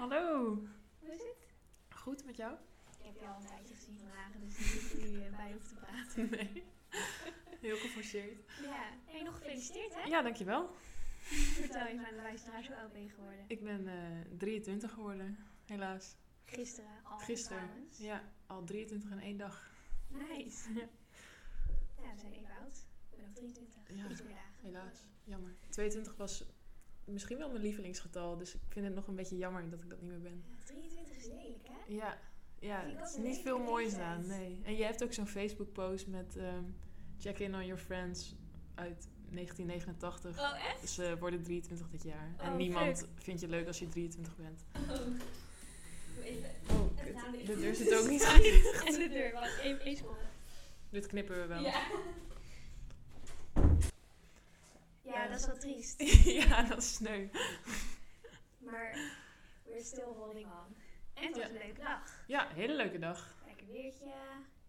Hallo. Hoe is het? Goed met jou? Ik heb je al een tijdje gezien vandaag, dus niet dat nu eh, bij hoef te praten. Nee. Heel geforceerd. Ja, hey, nog gefeliciteerd hè? Ja, dankjewel. Vertel even aan de luisteraars hoe oud ben je geworden? Ik ben eh 23 geworden, helaas. Gisteren al Gisteren. trouwens. Ja, al 23 in één dag. Nice. Ja. Ja, we zijn even oud. Ik ben ook 23. Ja, Iets meer dagen. Helaas, jammer. 22 was misschien wel mijn lievelingsgetal, dus ik vind het nog een beetje jammer dat ik dat niet meer ben. Ja, 23 is lelijk hè? Ja, ja is niet veel moois aan, nee. En je hebt ook zo'n Facebook-post met ehm, check in on your friends uit 1989. Oh echt? Ze worden 23 dit jaar. En Oh, niemand vindt je leuk als je 23 bent. Oh. Oh, kut. De deur zit ook niet goed. En de deur, wacht even, één seconde. Dit knippen we wel. Ja. Ja, dat is wel triest. ja, dat is sneu. Maar we're still holding on. En het was Ja. een leuke dag. Ja, hele leuke dag. Lekker weertje.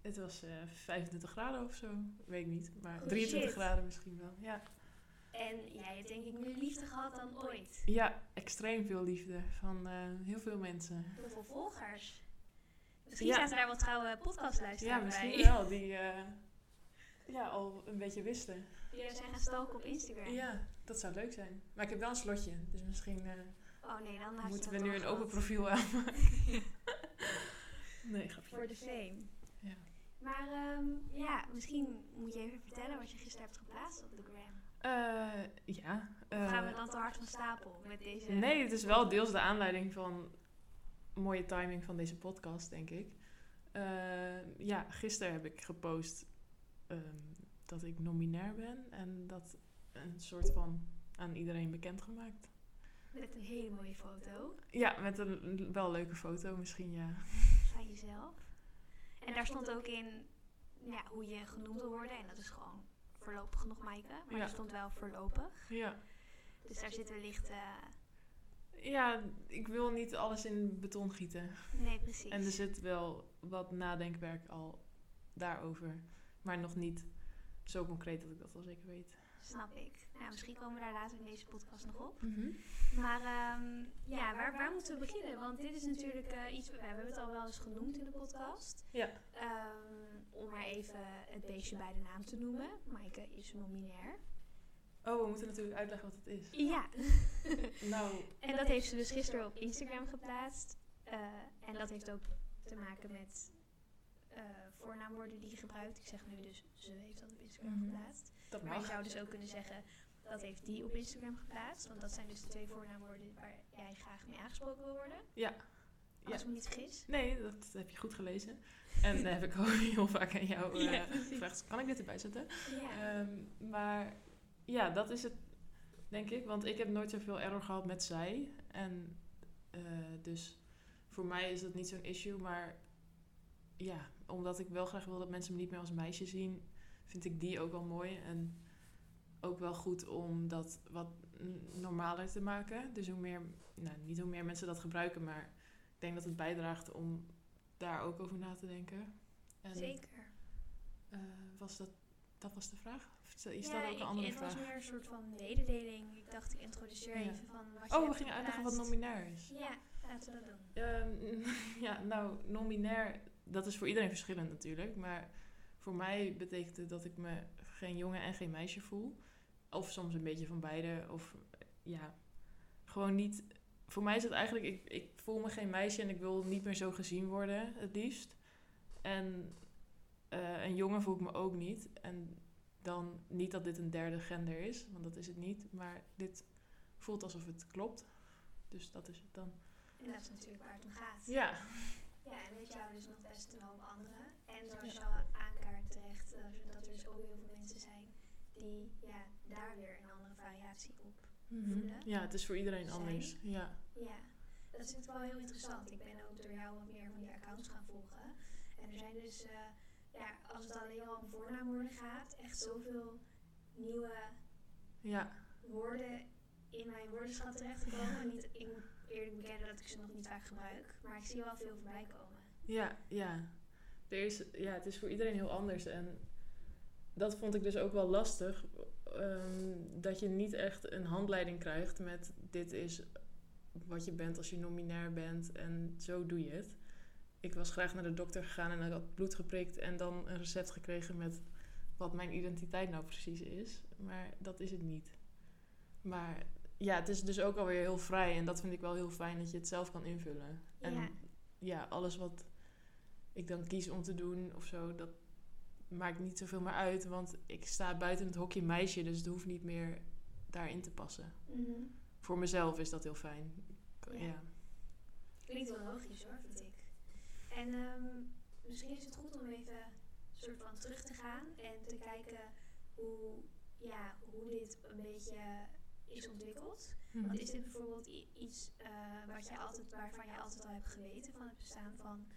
Het was eh 25 graden of zo. Weet ik niet. Maar Goed 23 shit. graden misschien wel. Ja. En jij hebt denk ik meer liefde gehad dan ooit. ja, extreem veel liefde van eh, heel veel mensen. Heel veel volgers. Misschien Ja. zaten daar wel trouwe podcastluisteraars Ja, misschien bij. wel. Die eh, ja, al een beetje wisten. Er zijn gaan stalken op Instagram. Ja, dat zou leuk zijn. Maar ik heb wel een slotje. Dus misschien eh, Oh nee, dan moeten we nu een open profiel aanmaken. nee, grapje. Voor de fame. Ja. Maar ehm, ja, misschien moet je even vertellen wat je gisteren hebt geplaatst op de gram. Eh, ja. Gaan we eh, dan te hard van stapel met deze... Nee, het is wel deels de aanleiding van mooie timing van deze podcast, denk ik. Eh, ja, gisteren heb ik gepost ehm, dat ik nominair ben en dat een soort van aan iedereen bekendgemaakt. Met een hele mooie foto Ja, met een wel leuke foto misschien, ja. van jezelf. En daar stond ook in ja, hoe je genoemd wil worden. En dat is gewoon voorlopig nog Maaike. Maar Ja. er stond wel voorlopig. Ja. Dus daar zit wellicht... eh, ja, ik wil niet alles in beton gieten. nee, precies. En er zit wel wat nadenkwerk al daarover, maar nog niet zo concreet dat ik dat al zeker weet. Snap ik. Nou, misschien komen we daar later in deze podcast nog op. Mhm. Maar ehm, ja, waar, waar moeten we beginnen? Want dit is natuurlijk eh, iets... We hebben het al wel eens genoemd in de podcast. Ja. Ehm, om maar even het beestje bij de naam te noemen. Maaike is nominair. Oh, we moeten natuurlijk uitleggen wat het is. Ja. Nou, En dat heeft ze dus gisteren op Instagram geplaatst. Eh, en dat heeft ook te maken met eh, voornaamwoorden die je gebruikt. Ik zeg nu dus, ze heeft dat op Instagram Mhm. geplaatst. dat Maar je mag. zou dus ook kunnen zeggen, dat heeft die op Instagram geplaatst. Want dat zijn dus de twee voornaamwoorden waar jij graag mee aangesproken wil worden. Ja. Als Ja. ik me niet vergis. Nee, dat heb je goed gelezen. En dat heb ik ook heel vaak aan jou eh, Ja, gevraagd. Kan ik dit erbij zetten? Ja. Ehm, maar ja, dat is het, denk ik. Want ik heb nooit zoveel error gehad met zij. En eh, dus voor mij is dat niet zo'n issue. Maar ja, omdat ik wel graag wil dat mensen me niet meer als meisje zien, vind ik die ook wel mooi. En ook wel goed om dat wat normaler te maken. Dus hoe meer, nou niet hoe meer mensen dat gebruiken, maar ik denk dat het bijdraagt om daar ook over na te denken. En, Zeker. eh, was dat, dat was de vraag? Of is Ja, dat ook ik- een andere het vraag? was meer een soort van mededeling. Ik dacht, ik introduceer Ja. even van wat je Oh, we gingen uitleggen wat nominair is. Ja, laten we dat doen. Ehm, ja, nou, nominair, dat is voor iedereen verschillend natuurlijk. Maar voor mij betekent het dat ik me geen jongen en geen meisje voel. Of soms een beetje van beide. Of ja, gewoon niet. Voor mij is het eigenlijk, ik, ik voel me geen meisje en ik wil niet meer zo gezien worden, het liefst. En eh, een jongen voel ik me ook niet. En dan niet dat dit een derde gender is, want dat is het niet. Maar dit voelt alsof het klopt. Dus dat is het dan. En dat is natuurlijk waar het om gaat. Ja, Ja, en weet jou dus nog best een hoop anderen. En zoals je al aankaart terecht, eh, dat er dus ook heel veel mensen zijn die ja, daar weer een andere variatie op voelen. Ja, het is voor iedereen Zijn. anders. Ja. Ja, dat is natuurlijk wel heel interessant. Ik ben ook door jou wat meer van die accounts gaan volgen. En er zijn dus, eh, ja, als het alleen al om voornaamwoorden gaat, echt zoveel nieuwe Ja. woorden in mijn woordenschat terechtgekomen. Niet, ik moet eerlijk bekennen dat ik ze nog niet vaak gebruik, maar ik zie wel veel voorbij komen. Ja, ja. Er is, ja, het is voor iedereen heel anders. En dat vond ik dus ook wel lastig. ehm, dat je niet echt een handleiding krijgt met dit is wat je bent als je nominair bent en zo doe je het. Ik was graag naar de dokter gegaan en had bloed geprikt en dan een recept gekregen met wat mijn identiteit nou precies is. Maar dat is het niet. Maar ja, het is dus ook alweer heel vrij en dat vind ik wel heel fijn dat je het zelf kan invullen. En Ja. ja, alles wat ik dan kies om te doen of zo, dat maakt niet zoveel meer uit. Want ik sta buiten het hokje meisje, dus het hoeft niet meer daarin te passen. Mhm. Voor mezelf is dat heel fijn. Ja. Ja. Klinkt wel logisch hoor, vind ik. En ehm, misschien is het goed om even soort van terug te gaan en te kijken hoe, ja, hoe dit een beetje is ontwikkeld. Mhm. Want is dit bijvoorbeeld iets eh, wat altijd, waarvan jij altijd al hebt geweten van het bestaan van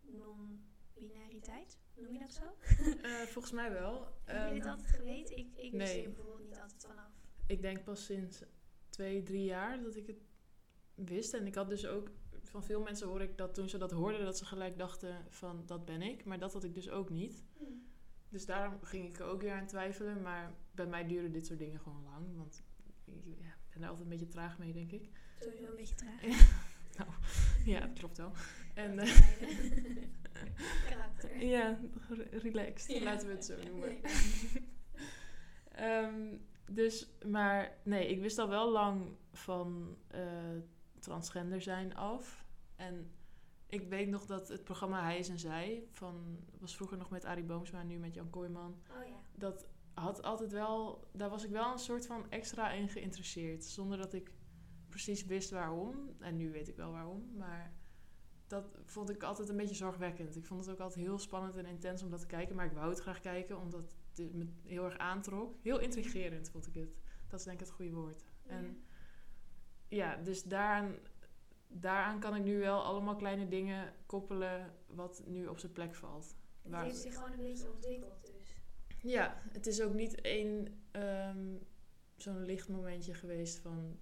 non-binariteit? Noem je dat zo? Eh, volgens mij wel. Heb je dit Ehm, altijd geweten? Ik, ik wist hier bijvoorbeeld niet altijd vanaf. ik denk pas sinds twee, drie jaar dat ik het wist. En ik had dus ook van veel mensen hoor ik dat toen ze dat hoorden, dat ze gelijk dachten van dat ben ik. Maar dat had ik dus ook niet. Hm. Dus daarom ging ik er ook weer aan twijfelen. Maar bij mij duren dit soort dingen gewoon lang. Want ik ja, ben daar altijd een beetje traag mee, denk ik. Sowieso een beetje traag. nou, ja, dat klopt wel. En eh, Karakter. ja, re- relaxed, Ja. laten we het zo noemen. Nee. Ehm, dus, maar nee, ik wist al wel lang van eh, transgender zijn af. En ik weet nog dat het programma Hij is en Zij, van, was vroeger nog met Arie Boomsma, nu met Jan Kooijman. Oh ja. Dat had altijd wel, daar was ik wel een soort van extra in geïnteresseerd. Zonder dat ik precies wist waarom. En nu weet ik wel waarom, maar dat vond ik altijd een beetje zorgwekkend. Ik vond het ook altijd heel spannend en intens om dat te kijken. Maar ik wou het graag kijken, omdat het me heel erg aantrok. Heel intrigerend vond ik het. Dat is denk ik het goede woord. En ja, dus daaraan, daaraan kan ik nu wel allemaal kleine dingen koppelen wat nu op zijn plek valt. Het heeft zich gewoon een beetje ontwikkeld. Ja, het is ook niet één ehm, zo'n licht momentje geweest van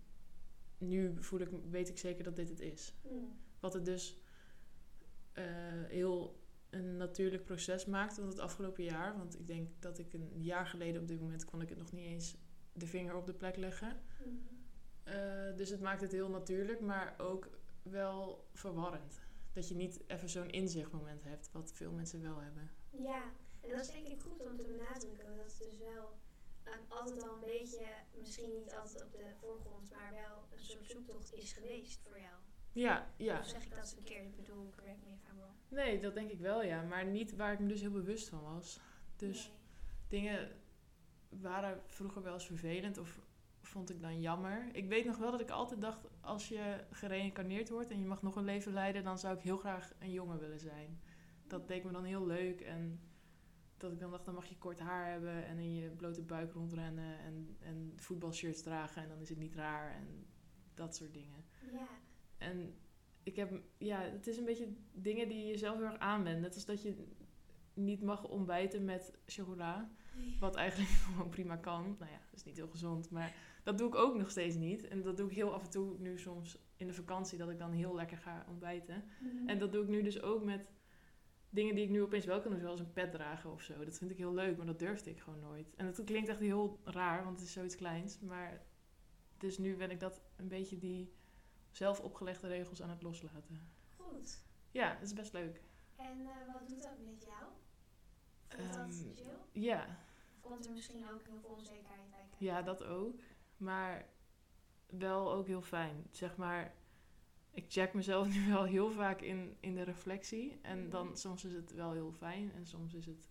nu voel ik, weet ik zeker dat dit het is. Hm. Wat het dus eh, heel een natuurlijk proces maakt van het afgelopen jaar. Want ik denk dat ik een jaar geleden op dit moment kon ik het nog niet eens de vinger op de plek leggen. Hm. Eh, dus het maakt het heel natuurlijk, maar ook wel verwarrend. Dat je niet even zo'n inzichtmoment hebt, wat veel mensen wel hebben. Ja, en dat is denk ik goed om te benadrukken. Dat het dus wel een, altijd al een beetje, misschien niet altijd op de voorgrond, maar wel een soort zoektocht is geweest voor jou. Ja, ja. Of zeg ik dat verkeerd? Ik bedoel, correct me if I'm wrong. Nee, dat denk ik wel, ja. Maar niet waar ik me dus heel bewust van was. Dus Nee. dingen waren vroeger wel eens vervelend of vond ik dan jammer. Ik weet nog wel dat ik altijd dacht, als je gereïncarneerd wordt en je mag nog een leven leiden, dan zou ik heel graag een jongen willen zijn. Dat deed me dan heel leuk en dat ik dan dacht, dan mag je kort haar hebben en in je blote buik rondrennen en, en voetbalshirts dragen en dan is het niet raar en dat soort dingen. Ja, En ik heb, ja, het is een beetje dingen die je zelf heel erg aanwendt. Net als dat je niet mag ontbijten met chocola. Wat eigenlijk gewoon prima kan. Nou ja, dat is niet heel gezond. Maar dat doe ik ook nog steeds niet. En dat doe ik heel af en toe nu soms in de vakantie. Dat ik dan heel lekker ga ontbijten. Mhm. En dat doe ik nu dus ook met dingen die ik nu opeens wel kan doen. Zoals een pet dragen of zo. Dat vind ik heel leuk. Maar dat durfde ik gewoon nooit. En dat klinkt echt heel raar. Want het is zoiets kleins. Maar dus nu ben ik dat een beetje die zelf opgelegde regels aan het loslaten. Goed. Ja, dat is best leuk. En eh, wat doet dat met jou? Voelt dat Ehm, chill? Ja, Of komt er misschien ook heel veel onzekerheid bij kijken? ja, dat ook. Maar wel ook heel fijn. Zeg maar, ik check mezelf nu wel heel vaak in, in de reflectie. En dan soms is het wel heel fijn en soms is het...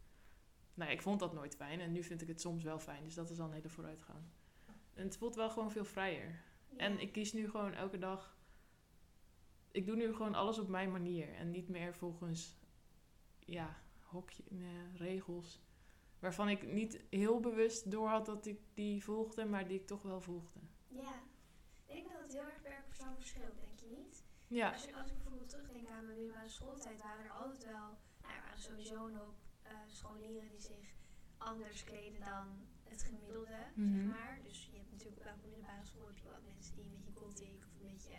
Nou ja, ik vond dat nooit fijn en nu vind ik het soms wel fijn. Dus dat is al een hele vooruitgang. En het voelt wel gewoon veel vrijer. Ja. En ik kies nu gewoon elke dag. Ik doe nu gewoon alles op mijn manier. En niet meer volgens, ja, hokje, nee, regels. Waarvan ik niet heel bewust door had dat ik die volgde, maar die ik toch wel volgde. Ja. Ik denk dat het heel erg per persoon verschilt? Ja, Als, je- als ik bijvoorbeeld terugdenk aan mijn middelbare schooltijd, waren er altijd wel, nou, er waren sowieso een hoop eh, scholieren die zich anders kleden dan het gemiddelde, Mhm. zeg maar. Dus je hebt natuurlijk op elke middelbare school heb je wel mensen die een beetje gothic of een beetje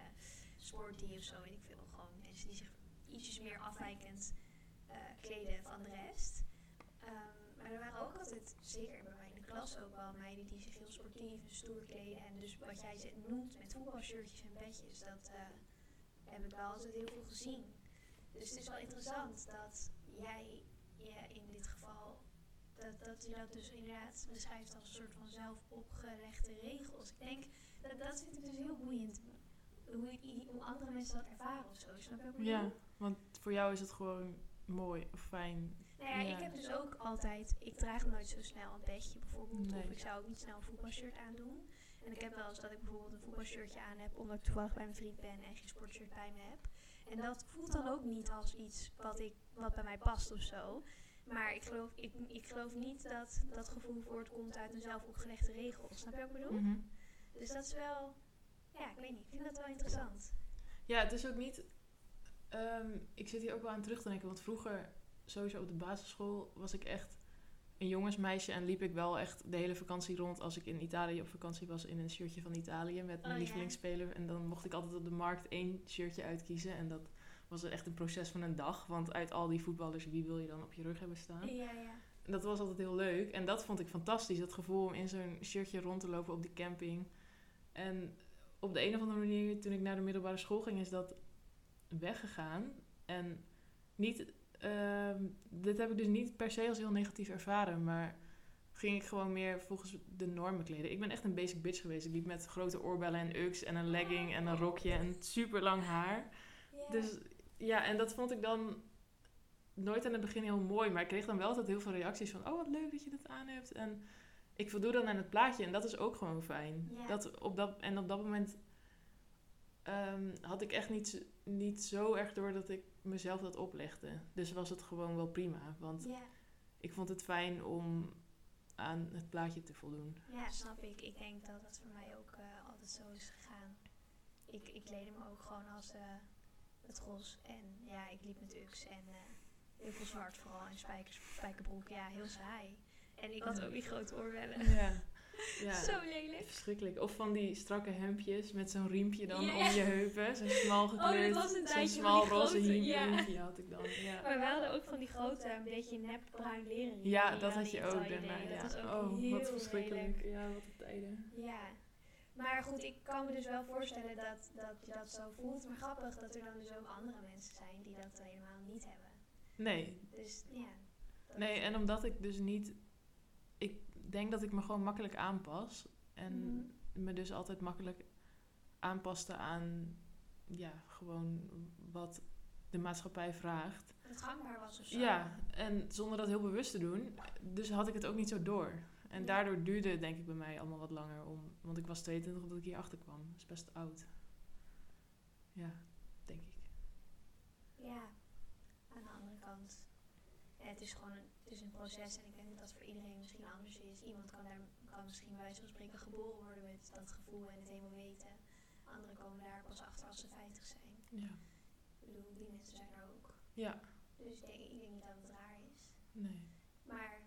sporty of zo, weet ik veel. Gewoon mensen die zich ietsjes meer afwijkend eh, kleden van de rest. Ehm, maar er waren ook altijd, zeker bij mij in de klas ook wel meiden die zich heel sportief en stoer kleden. En dus wat jij noemt met voetbalshirtjes en petjes, dat eh, heb ik wel altijd heel veel gezien. Dus het is wel interessant dat jij je in dit geval, dat, dat je dat dus inderdaad beschrijft als een soort van zelf opgelegde regels. Ik denk, dat, dat vind ik dus heel boeiend. Hoe, hoe andere mensen dat ervaren of zo. Snap je bedoel? Ja, want voor jou is het gewoon mooi of fijn. Nou ja, Ja. ik heb dus ook altijd, ik draag nooit zo snel een petje bijvoorbeeld. Nee. Of ik zou ook niet snel een voetbalshirt aandoen. En ik heb wel eens dat ik bijvoorbeeld een voetbalshirtje aan heb omdat ik toevallig bij mijn vriend ben en geen sportshirt bij me heb. En dat voelt dan ook niet als iets wat, ik, wat bij mij past of zo. Maar ik geloof, ik, ik geloof niet dat dat gevoel voortkomt uit een zelf opgelegde regel. Snap je wat ik bedoel? Mhm. Dus dat is wel, ja, ik weet niet, ik vind dat wel interessant. Ja, het is ook niet. ehm, ik zit hier ook wel aan terug te denken, want vroeger, sowieso op de basisschool, was ik echt een jongensmeisje en liep ik wel echt de hele vakantie rond als ik in Italië op vakantie was in een shirtje van Italië met mijn Oh, ja. lievelingsspeler. En dan mocht ik altijd op de markt één shirtje uitkiezen en dat was echt een proces van een dag, want uit al die voetballers, wie wil je dan op je rug hebben staan? Ja, ja. En dat was altijd heel leuk. En dat vond ik fantastisch. Dat gevoel om in zo'n shirtje rond te lopen op die camping. En op de een of andere manier, toen ik naar de middelbare school ging, is dat weggegaan. En niet, ehm, dit heb ik dus niet per se als heel negatief ervaren. Maar ging ik gewoon meer volgens de normen kleden. Ik ben echt een basic bitch geweest. Ik liep met grote oorbellen en ux en een legging en een rokje en super lang haar. Dus ja, en dat vond ik dan nooit aan het begin heel mooi. Maar ik kreeg dan wel altijd heel veel reacties van... Oh, wat leuk dat je dat aan hebt. En ik voldoe dan aan het plaatje. En dat is ook gewoon fijn. Dat op dat, en op dat moment ehm, had ik echt niet, niet zo erg door dat ik mezelf dat oplegde. Dus was het gewoon wel prima. Want ja. ik vond het fijn om aan het plaatje te voldoen. Ja, snap ik. Ik denk dat dat voor mij ook eh, altijd zo is gegaan. Ik, ik kleedde me ook gewoon als eh, het gros. En ja, ik liep met ux en eh, heel veel zwart vooral. En spijkers, spijkerbroek. Ja, heel saai. En ik had ook die grote oorbellen. Ja. ja. Zo lelijk. Verschrikkelijk. Of van die strakke hemdjes met zo'n riempje dan om je heupen. Zo'n smal Oh, dat gekleed. was een zo'n tijdje smal roze ja. riempje had ik dan. Ja, Maar we hadden ook van die grote, een beetje nep bruin leren. ja dat had je ook daarna. Ja. Dat was ook oh, wat verschrikkelijk. lelijk. Ja, wat een tijden. Ja. Maar goed, ik kan me dus wel voorstellen dat, dat je dat zo voelt. Maar grappig dat er dan dus ook andere mensen zijn die dat helemaal niet hebben. Nee, Dus ja. nee, en omdat ik dus niet... Ik denk dat ik me gewoon makkelijk aanpas. En Mhm. me dus altijd makkelijk aanpaste aan... Ja, gewoon wat de maatschappij vraagt. het gangbaar was of zo. Ja, en zonder dat heel bewust te doen. Dus had ik het ook niet zo door. En Ja. daardoor duurde het denk ik bij mij allemaal wat langer om. Want ik was 22 omdat ik hier achter kwam. Dat is best oud. Ja, denk ik. Ja. Aan de andere kant. Ja, het is gewoon een, is een proces en ik denk dat dat voor iedereen misschien anders is. Iemand kan, daar, kan misschien bij van spreken geboren worden met dat gevoel en het helemaal weten. Anderen komen daar pas achter als ze 50 zijn. Ja. Ik bedoel, die mensen zijn er ook. Ja, Dus ik denk, ik denk niet dat het raar is. nee. Maar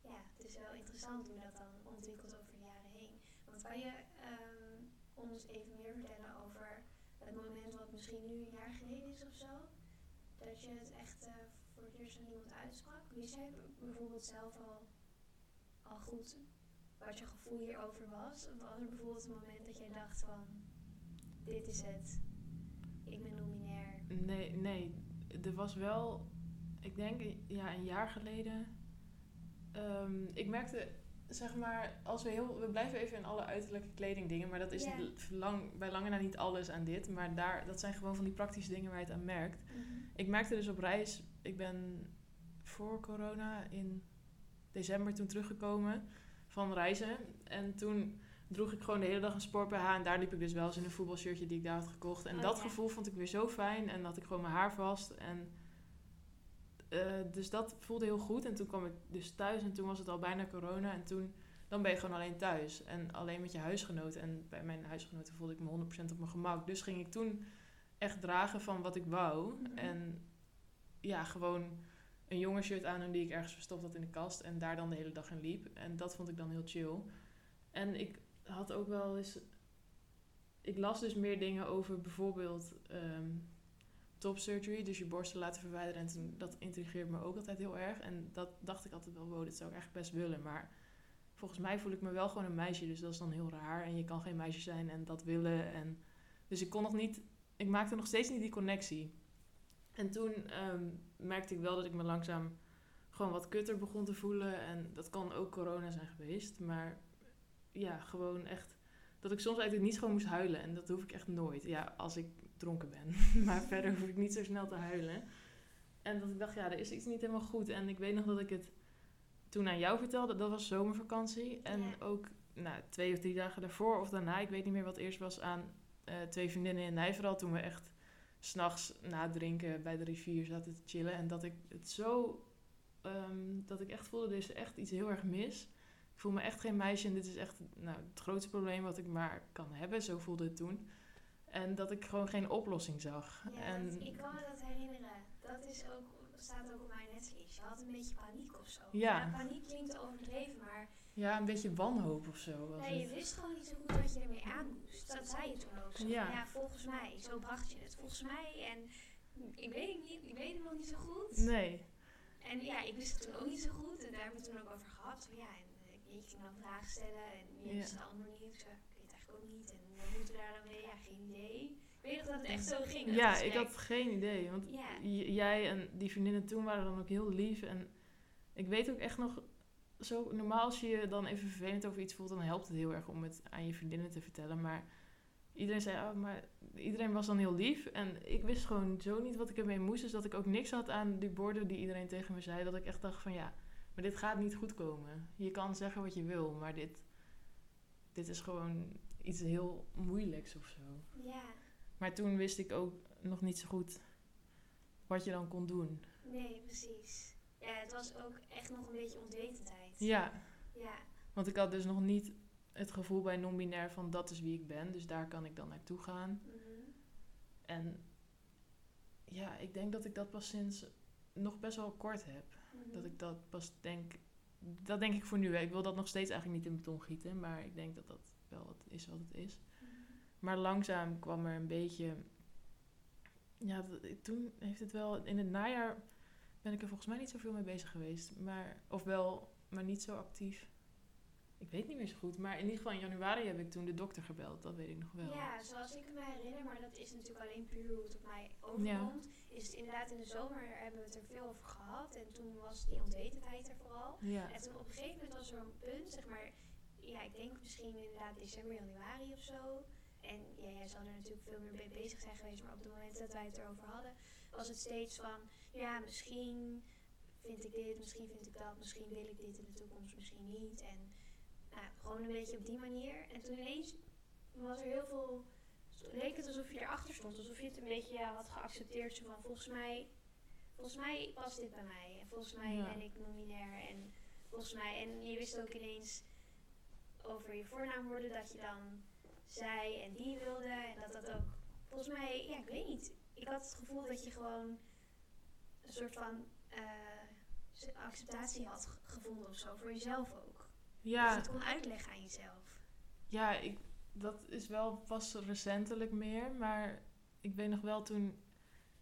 ja, het is wel interessant hoe dat dan ontwikkelt over de jaren heen. Want kan je ehm, ons even meer vertellen over het moment wat misschien nu een jaar geleden is of zo? Dat je het echt eh, het eerst aan iemand uitsprak? Wist jij b- bijvoorbeeld zelf al, al goed wat je gevoel hierover was? Of was er bijvoorbeeld een moment dat jij dacht van, dit is het, ik ben nominair. Nee, nee. Er was wel, ik denk ja, een jaar geleden. ehm, ik merkte, zeg maar, als we heel. We blijven even in alle uiterlijke kledingdingen, maar dat is lang, bij lange na niet alles aan dit. Maar daar, dat zijn gewoon van die praktische dingen waar je het aan merkt. Ik merkte dus op reis, ik ben voor corona in december toen teruggekomen van reizen. En toen droeg ik gewoon de hele dag een sport BH en daar liep ik dus wel eens in een voetbalshirtje die ik daar had gekocht. En Oh, dat ja. gevoel vond ik weer zo fijn en had ik gewoon mijn haar vast. En, eh, dus dat voelde heel goed. En toen kwam ik dus thuis en toen was het al bijna corona. En toen, dan ben je gewoon alleen thuis en alleen met je huisgenoten. En bij mijn huisgenoten voelde ik me 100% op mijn gemak. Dus ging ik toen echt dragen van wat ik wou. Mhm. En ja, gewoon een jonge shirt aan doen die ik ergens verstopt had in de kast. En daar dan de hele dag in liep. En dat vond ik dan heel chill. En ik had ook wel eens... Ik las dus meer dingen over bijvoorbeeld ehm, top surgery. Dus je borsten laten verwijderen. En toen, dat intrigeert me ook altijd heel erg. En dat dacht ik altijd wel, wow, dit zou ik eigenlijk best willen. Maar volgens mij voel ik me wel gewoon een meisje. Dus dat is dan heel raar. En je kan geen meisje zijn en dat willen. En, dus ik kon nog niet, ik maakte nog steeds niet die connectie. En toen ehm, merkte ik wel dat ik me langzaam gewoon wat kutter begon te voelen. En dat kan ook corona zijn geweest. Maar ja, gewoon echt dat ik soms uit het niet gewoon moest huilen. En dat hoef ik echt nooit. Ja, als ik dronken ben. maar verder hoef ik niet zo snel te huilen. En dat ik dacht, ja, er is iets niet helemaal goed. En ik weet nog dat ik het toen aan jou vertelde. Dat was zomervakantie. En Ja. ook nou, twee of drie dagen daarvoor of daarna. Ik weet niet meer wat eerst was aan eh, twee vriendinnen in Nijverland. Toen we echt s'nachts na drinken bij de rivier zaten te chillen. En dat ik het zo... ehm, dat ik echt voelde, er is echt iets heel erg mis. Ik voel me echt geen meisje en dit is echt nou, het grootste probleem wat ik maar kan hebben. Zo voelde het toen. En dat ik gewoon geen oplossing zag. Ja, en dat- ik kan me dat herinneren. Dat is ook, staat ook op mijn netvlies. Je had een beetje paniek of zo. Ja. paniek klinkt overdreven, maar ja, een beetje wanhoop of zo was nee, je het. wist gewoon niet zo goed wat je ermee aan moest. Dat zei je toen ook. Zo, Ja. ja. volgens mij. Zo bracht je het. Volgens mij. En ik weet het niet. Ik weet het nog niet zo goed. Nee. En ja, ik wist het toen ook niet zo goed. En daar hebben we het toen ook over gehad. Van, ja, en ik je ging dan vragen stellen. En je Ja. wist het ander niet. Ik zei, ik weet het eigenlijk ook niet. En wat moeten we daar dan mee? Ja, geen idee. Ik weet nog dat het echt zo ging. Ja, ik had geen idee. Want Ja. jij en die vriendinnen toen waren dan ook heel lief. En ik weet ook echt nog... Zo, normaal als je je dan even vervelend over iets voelt... dan helpt het heel erg om het aan je vriendinnen te vertellen. Maar iedereen zei... Oh, maar iedereen was dan heel lief. En ik wist gewoon zo niet wat ik ermee moest. Dus dat ik ook niks had aan die borden die iedereen tegen me zei. Dat ik echt dacht van ja... Maar dit gaat niet goed komen. Je kan zeggen wat je wil. Maar dit, dit is gewoon iets heel moeilijks of zo. Ja, Maar toen wist ik ook nog niet zo goed wat je dan kon doen. nee, precies. Ja, het was ook echt nog een beetje onwetendheid. Ja, Ja, want ik had dus nog niet het gevoel bij non-binair van dat is wie ik ben. Dus daar kan ik dan naartoe gaan. mhm. En ja, ik denk dat ik dat pas sinds nog best wel kort heb. Mhm. Dat ik dat pas denk... Dat denk ik voor nu. Hè. Ik wil dat nog steeds eigenlijk niet in beton gieten. Maar ik denk dat dat wel het is wat het is. Mhm. Maar langzaam kwam er een beetje. Ja, dat- toen heeft het wel. In het najaar ben ik er volgens mij niet zoveel mee bezig geweest. Maar, of wel, maar niet zo actief. Ik weet niet meer zo goed. Maar in ieder geval in januari heb ik toen de dokter gebeld. Dat weet ik nog wel. Ja, zoals ik me herinner, maar dat is natuurlijk alleen puur hoe het op mij overkomt. Is het inderdaad in de zomer hebben we het er veel over gehad. En toen was die onwetendheid er vooral. Ja. En toen op een gegeven moment was er een punt, zeg maar, ja, ik denk misschien inderdaad december, januari of zo. En ja, jij zal er natuurlijk veel meer mee bezig zijn geweest, maar op het moment dat wij het erover hadden, was het steeds van, ja, misschien vind ik dit, misschien vind ik dat, misschien wil ik dit in de toekomst, misschien niet. En nou, gewoon een beetje op die manier. En toen ineens was er heel veel, leek het alsof je erachter stond, alsof je het een beetje ja, had geaccepteerd. Zo van, volgens mij, volgens mij past dit bij mij. En volgens mij Ja. ben ik non-binair. En volgens mij, en je wist ook ineens over je voornaamwoorden dat je dan zij en die wilde. En dat dat ook, volgens mij, ja, ik weet niet. Ik had het gevoel dat je gewoon een soort van eh, acceptatie had ge- gevonden of zo, voor jezelf ook. Dat je Ja, het kon uitleggen aan jezelf. ja ik, dat is wel pas recentelijk meer. Maar ik weet nog wel toen.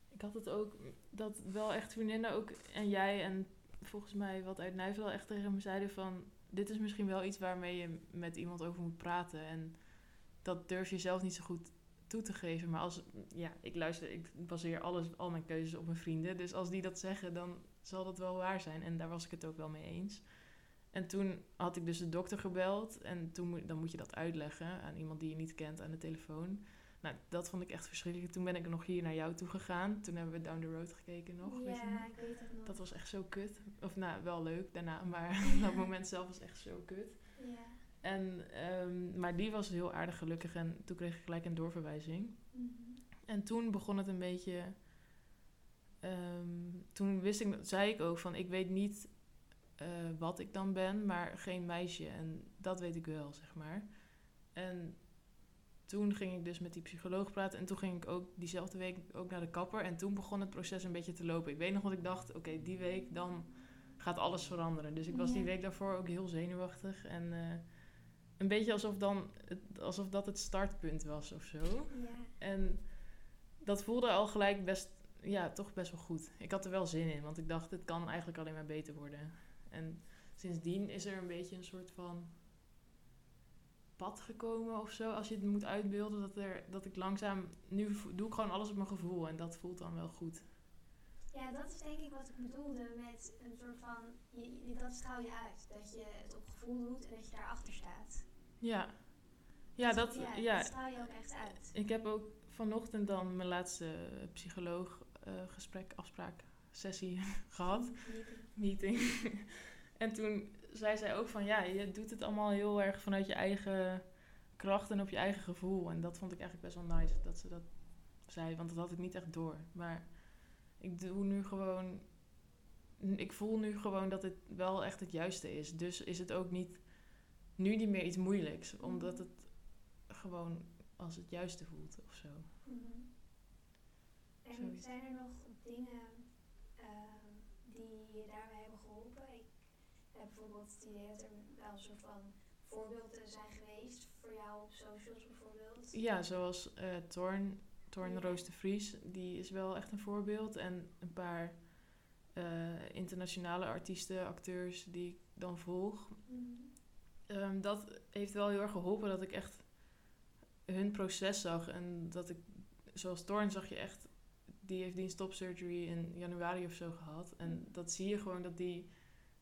Ik had het ook. Dat wel echt vriendinnen ook. En jij en volgens mij wat uit Nijvel echt tegen me zeiden van... Dit is misschien wel iets waarmee je met iemand over moet praten. En dat durf je zelf niet zo goed toe te geven. Maar als... Ja, ik luister... Ik baseer alles, al mijn keuzes op mijn vrienden. Dus als die dat zeggen, dan zal dat wel waar zijn. En daar was ik het ook wel mee eens. En toen had ik dus de dokter gebeld. En toen dan moet je dat uitleggen aan iemand die je niet kent aan de telefoon. Nou, dat vond ik echt verschrikkelijk. Toen ben ik nog hier naar jou toe gegaan. Toen hebben we Down the Road gekeken nog. weet je nog? ja, ik weet het nog. Dat was echt zo kut. Of nou, wel leuk daarna, maar dat moment zelf was echt zo kut. Ja. En, ehm, maar die was heel aardig gelukkig en toen kreeg ik gelijk een doorverwijzing. Mhm. En toen begon het een beetje... ehm, toen wist ik, zei ik ook van, ik weet niet eh, wat ik dan ben, maar geen meisje. En dat weet ik wel, zeg maar. En toen ging ik dus met die psycholoog praten. En toen ging ik ook diezelfde week ook naar de kapper. En toen begon het proces een beetje te lopen. Ik weet nog wat ik dacht, oké, die week dan gaat alles veranderen. Dus ik was die week daarvoor ook heel zenuwachtig. En eh, een beetje alsof, dan alsof dat het startpunt was of zo. Ja. En dat voelde al gelijk best, ja, toch best wel goed. Ik had er wel zin in, want ik dacht, het kan eigenlijk alleen maar beter worden. En sindsdien is er een beetje een soort van pad gekomen of zo. Als je het moet uitbeelden, dat, er, dat ik langzaam... Nu doe ik gewoon alles op mijn gevoel en dat voelt dan wel goed. Ja, dat is denk ik wat ik bedoelde met een soort van, je, je- dat straal je uit. Dat je het op gevoel doet en dat je daarachter staat. Ja, ja, dat, ja, ja, dat straal je ook echt uit. Ik heb ook vanochtend dan mijn laatste psycholoog eh, gesprek, afspraak, sessie gehad. meeting. en toen zei zij ook van ja, je doet het allemaal heel erg vanuit je eigen kracht en op je eigen gevoel. En dat vond ik eigenlijk best wel nice dat ze dat zei, want dat had ik niet echt door. Maar ik doe nu gewoon, ik voel nu gewoon dat het wel echt het juiste is. Dus is het ook niet, nu niet meer iets moeilijks, omdat het gewoon als het juiste voelt of zo. Mhm. En Zoiets. zijn er nog dingen ehm, die je daarbij hebben geholpen? Ik heb bijvoorbeeld het idee dat er wel een soort van voorbeelden zijn geweest voor jou op socials bijvoorbeeld. Ja, zoals eh Torn, Torn Roos de Vries, die is wel echt een voorbeeld. En een paar eh, internationale artiesten, acteurs die ik dan volg. Mhm. Ehm, dat heeft wel heel erg geholpen dat ik echt hun proces zag. En dat ik, zoals Torn zag je echt, die heeft die stop surgery in januari of zo gehad. En dat zie je gewoon dat die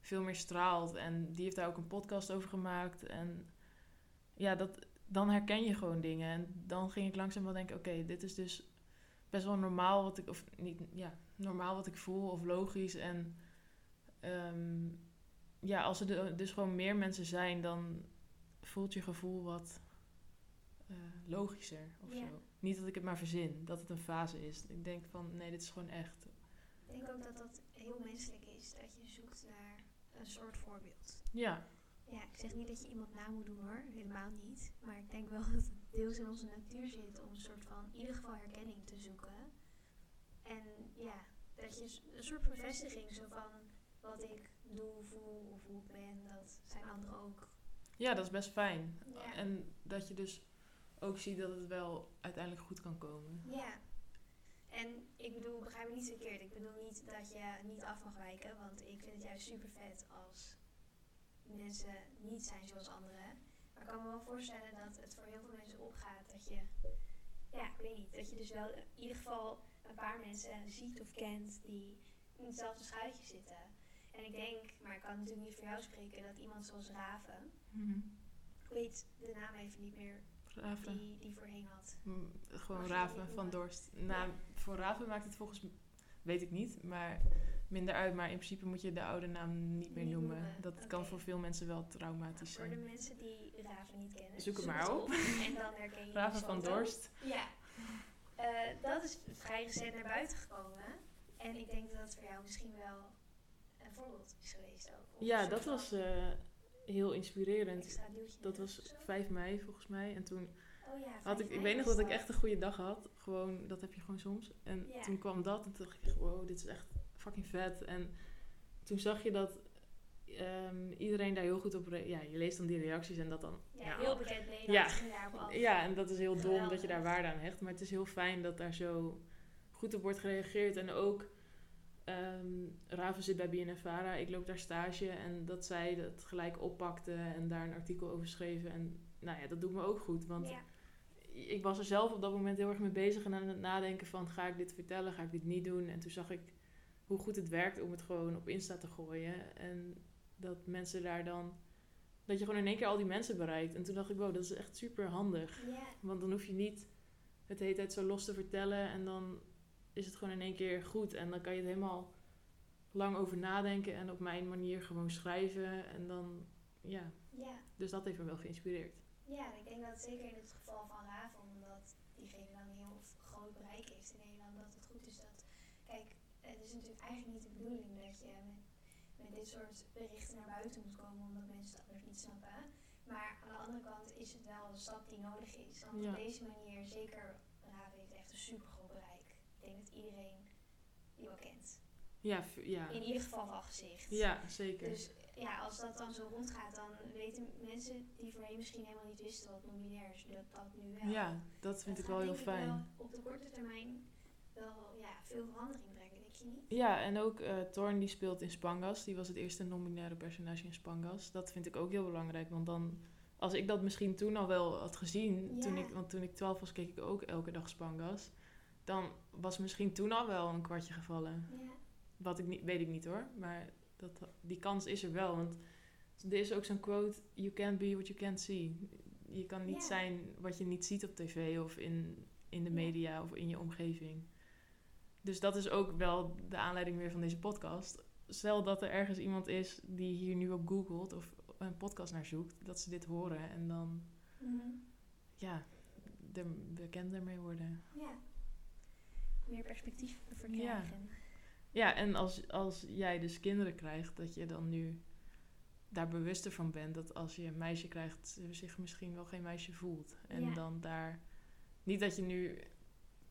veel meer straalt. En die heeft daar ook een podcast over gemaakt. En ja, dat, dan herken je gewoon dingen. En dan ging ik langzaam wel denken, oké, dit is dus best wel normaal wat ik, of niet, ja, normaal wat ik voel of logisch. En ehm, ja, als er dus gewoon meer mensen zijn, dan voelt je gevoel wat eh, logischer of Ja. zo. Niet dat ik het maar verzin, dat het een fase is. Ik denk van, nee, dit is gewoon echt. Ik denk ook dat dat heel menselijk is, dat je zoekt naar een soort voorbeeld. Ja, Ja, ik zeg niet dat je iemand na moet doen hoor, helemaal niet. Maar ik denk wel dat het deels in onze natuur zit om een soort van, in ieder geval herkenning te zoeken. En ja, dat je een soort bevestiging, zo van wat ik doe, voel of hoe ik ben, dat zijn anderen ook. ja, dat is best fijn. Ja. En dat je dus ook ziet dat het wel uiteindelijk goed kan komen. Ja. En ik bedoel, begrijp me niet verkeerd. Ik bedoel niet dat je niet af mag wijken, want ik vind het juist super vet als mensen niet zijn zoals anderen. Maar ik kan me wel voorstellen dat het voor heel veel mensen opgaat dat je, ja, ik weet niet, dat je dus wel in ieder geval een paar mensen ziet of kent die in hetzelfde schuitje zitten. En ik denk, maar ik kan natuurlijk niet voor jou spreken, dat iemand zoals Raven, ik weet de naam even niet meer, Raven. die, die voorheen had. Mm, Gewoon Raven van? Dorst. Nou, voor Raven maakt het volgens mij, weet ik niet, maar minder uit. Maar in principe moet je de oude naam niet meer Niet noemen. noemen, Dat kan voor veel mensen wel traumatisch Voor de zijn. mensen die Raven niet kennen. Zoek het maar op. En dan herken je Raven van. Dorst. Ja. Eh, dat is vrij recent naar buiten gekomen. En ik denk dat het voor jou misschien wel een voorbeeld is geweest ook. Ja, dat was eh, heel inspirerend. Dat was zo. 5 mei volgens mij. En toen Oh ja, had 5 ik, ik weet nog dat ik echt een goede dag had. Gewoon, dat heb je gewoon soms. En Ja. toen kwam dat en toen dacht ik echt, wow, dit is echt fucking vet. En toen zag je dat ehm, iedereen daar heel goed op... Ja, je leest dan die reacties en dat dan... Ja, ja, heel bekend Nederland Ja. ging daarop af. Ja, en dat is heel dom dat je daar waarde aan hecht. Maar het is heel fijn dat daar zo goed op wordt gereageerd. En ook, ehm Raven zit bij BNNVARA. Ik loop daar stage. En dat zij dat gelijk oppakte en daar een artikel over schreven. En nou ja, dat doet me ook goed. Want Ja. ik was er zelf op dat moment heel erg mee bezig. En aan het nadenken van, ga ik dit vertellen? Ga ik dit niet doen? En toen zag ik hoe goed het werkt om het gewoon op Insta te gooien. En dat mensen daar dan... Dat je gewoon in één keer al die mensen bereikt. En toen dacht ik, wow, dat is echt super handig. Ja. Want dan hoef je niet het de hele tijd zo los te vertellen en dan is het gewoon in één keer goed. En dan kan je het helemaal lang over nadenken en op mijn manier gewoon schrijven. En dan, ja, ja. dus dat heeft me wel geïnspireerd. Ja, ik denk dat zeker in het geval van Raven, omdat diegene dan een heel groot bereik heeft in Nederland, dat het goed is dat. Kijk, het is natuurlijk eigenlijk niet de bedoeling dat je met, met dit soort berichten naar buiten moet komen, omdat mensen het anders niet snappen. Maar aan de andere kant is het wel een stap die nodig is. Want Ja. op deze manier, zeker Raven heeft echt een super. Ik denk dat iedereen die wel kent. Ja, ja. In ieder geval van gezicht. ja zeker. Dus ja, als dat dan zo rondgaat, dan weten mensen die voorheen misschien helemaal niet wisten wat non-binair is, dat dat nu wel. ja, dat vind Dat ik wel heel fijn. wel op de korte termijn wel ja, veel verandering brengen, denk je niet? Ja, en ook eh Thorn die speelt in Spangas. Die was het eerste non-binaire personage in Spangas. Dat vind ik ook heel belangrijk, want dan... Als ik dat misschien toen al wel had gezien, toen ik, want toen ik 12 was, keek ik ook elke dag Spangas. Dan was misschien toen al wel een kwartje gevallen. Ja. Wat ik niet, weet ik niet hoor, maar dat, die kans is er wel. Want er is ook zo'n quote: You can't be what you can't see. Je kan niet Ja. zijn wat je niet ziet op tv of in, in de Ja. media of in je omgeving. Dus dat is ook wel de aanleiding weer van deze podcast. Stel dat er ergens iemand is die hier nu op googelt of een podcast naar zoekt, dat ze dit horen en dan Mhm. ja, er bekend ermee worden. ja. Meer perspectief ervoor Ja. krijgen. Ja, en als, als jij dus kinderen krijgt, dat je dan nu daar bewuster van bent dat als je een meisje krijgt, ze zich misschien wel geen meisje voelt. En Ja. dan daar. Niet dat je nu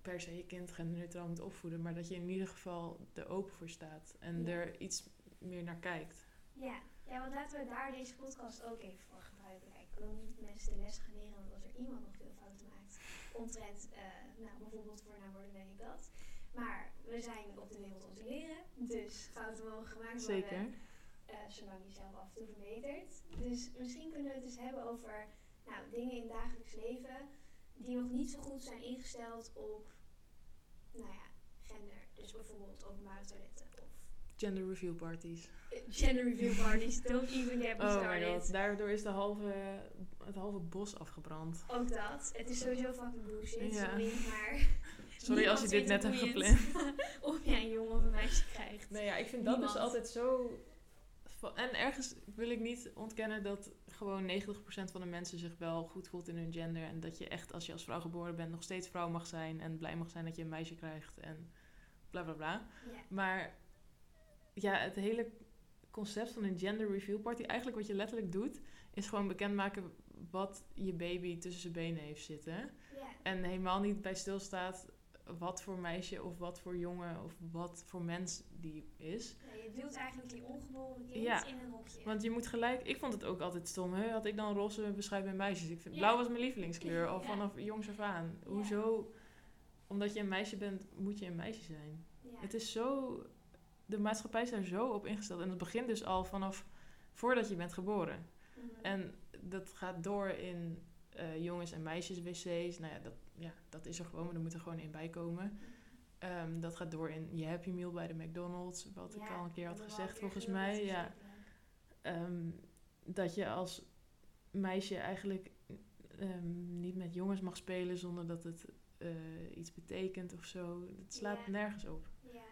per se je kind genderneutraal moet opvoeden, maar dat je in ieder geval er open voor staat en Ja. er iets meer naar kijkt. Ja. ja, want laten we daar deze podcast ook even voor gebruiken. Kijk, ik wil niet mensen de les gaan leren, want als er iemand nog maakt, omtrent, eh, nou, bijvoorbeeld voornaamwoorden, denk ik dat. Maar we zijn op de wereld om te leren, dus fouten mogen gemaakt worden. Zeker. eh, zolang je zelf af en toe verbetert. Dus misschien kunnen we het eens hebben over nou, dingen in het dagelijks leven die nog niet zo goed zijn ingesteld op nou ja, gender. Dus bijvoorbeeld openbare toiletten Gender reveal parties. gender review parties. Don't even get me Oh my started. god, daardoor is de halve, het halve bos afgebrand. Ook dat. Het is sowieso fucking bullshit, Ja. sorry, maar... Sorry als je dit net hebt gepland. of jij een jongen of een meisje krijgt. Nee, ja, ik vind dat dus altijd zo. En ergens wil ik niet ontkennen dat gewoon 90% van de mensen zich wel goed voelt in hun gender. En dat je echt, als je als vrouw geboren bent, nog steeds vrouw mag zijn. En blij mag zijn dat je een meisje krijgt. En bla bla bla. Maar ja, het hele concept van een gender reveal party, eigenlijk wat je letterlijk doet, is gewoon bekendmaken wat je baby tussen zijn benen heeft zitten. En helemaal niet bij stilstaat wat voor meisje of wat voor jongen of wat voor mens die is. Ja, je duwt eigenlijk je ongeboren kind Ja. in een hokje. Want je moet gelijk, ik vond het ook altijd stom. Hè? Had ik dan roze beschrijf bij meisjes. Ik vind, Ja. Blauw was mijn lievelingskleur, al vanaf jongs af aan. Hoezo? Omdat je een meisje bent, moet je een meisje zijn. Het is zo, de maatschappij is daar zo op ingesteld. En het begint dus al vanaf voordat je bent geboren. Mhm. En dat gaat door in eh, jongens- en meisjes-wc's. Nou ja dat, ja, dat is er gewoon, maar er moet er gewoon in bij komen. Ehm, dat gaat door in je Happy Meal bij de McDonald's, wat ik al een keer had gezegd keer volgens mij. dat Ja. Ehm, dat je als meisje eigenlijk ehm, niet met jongens mag spelen zonder dat het eh, iets betekent of zo. Het slaat Ja. nergens op.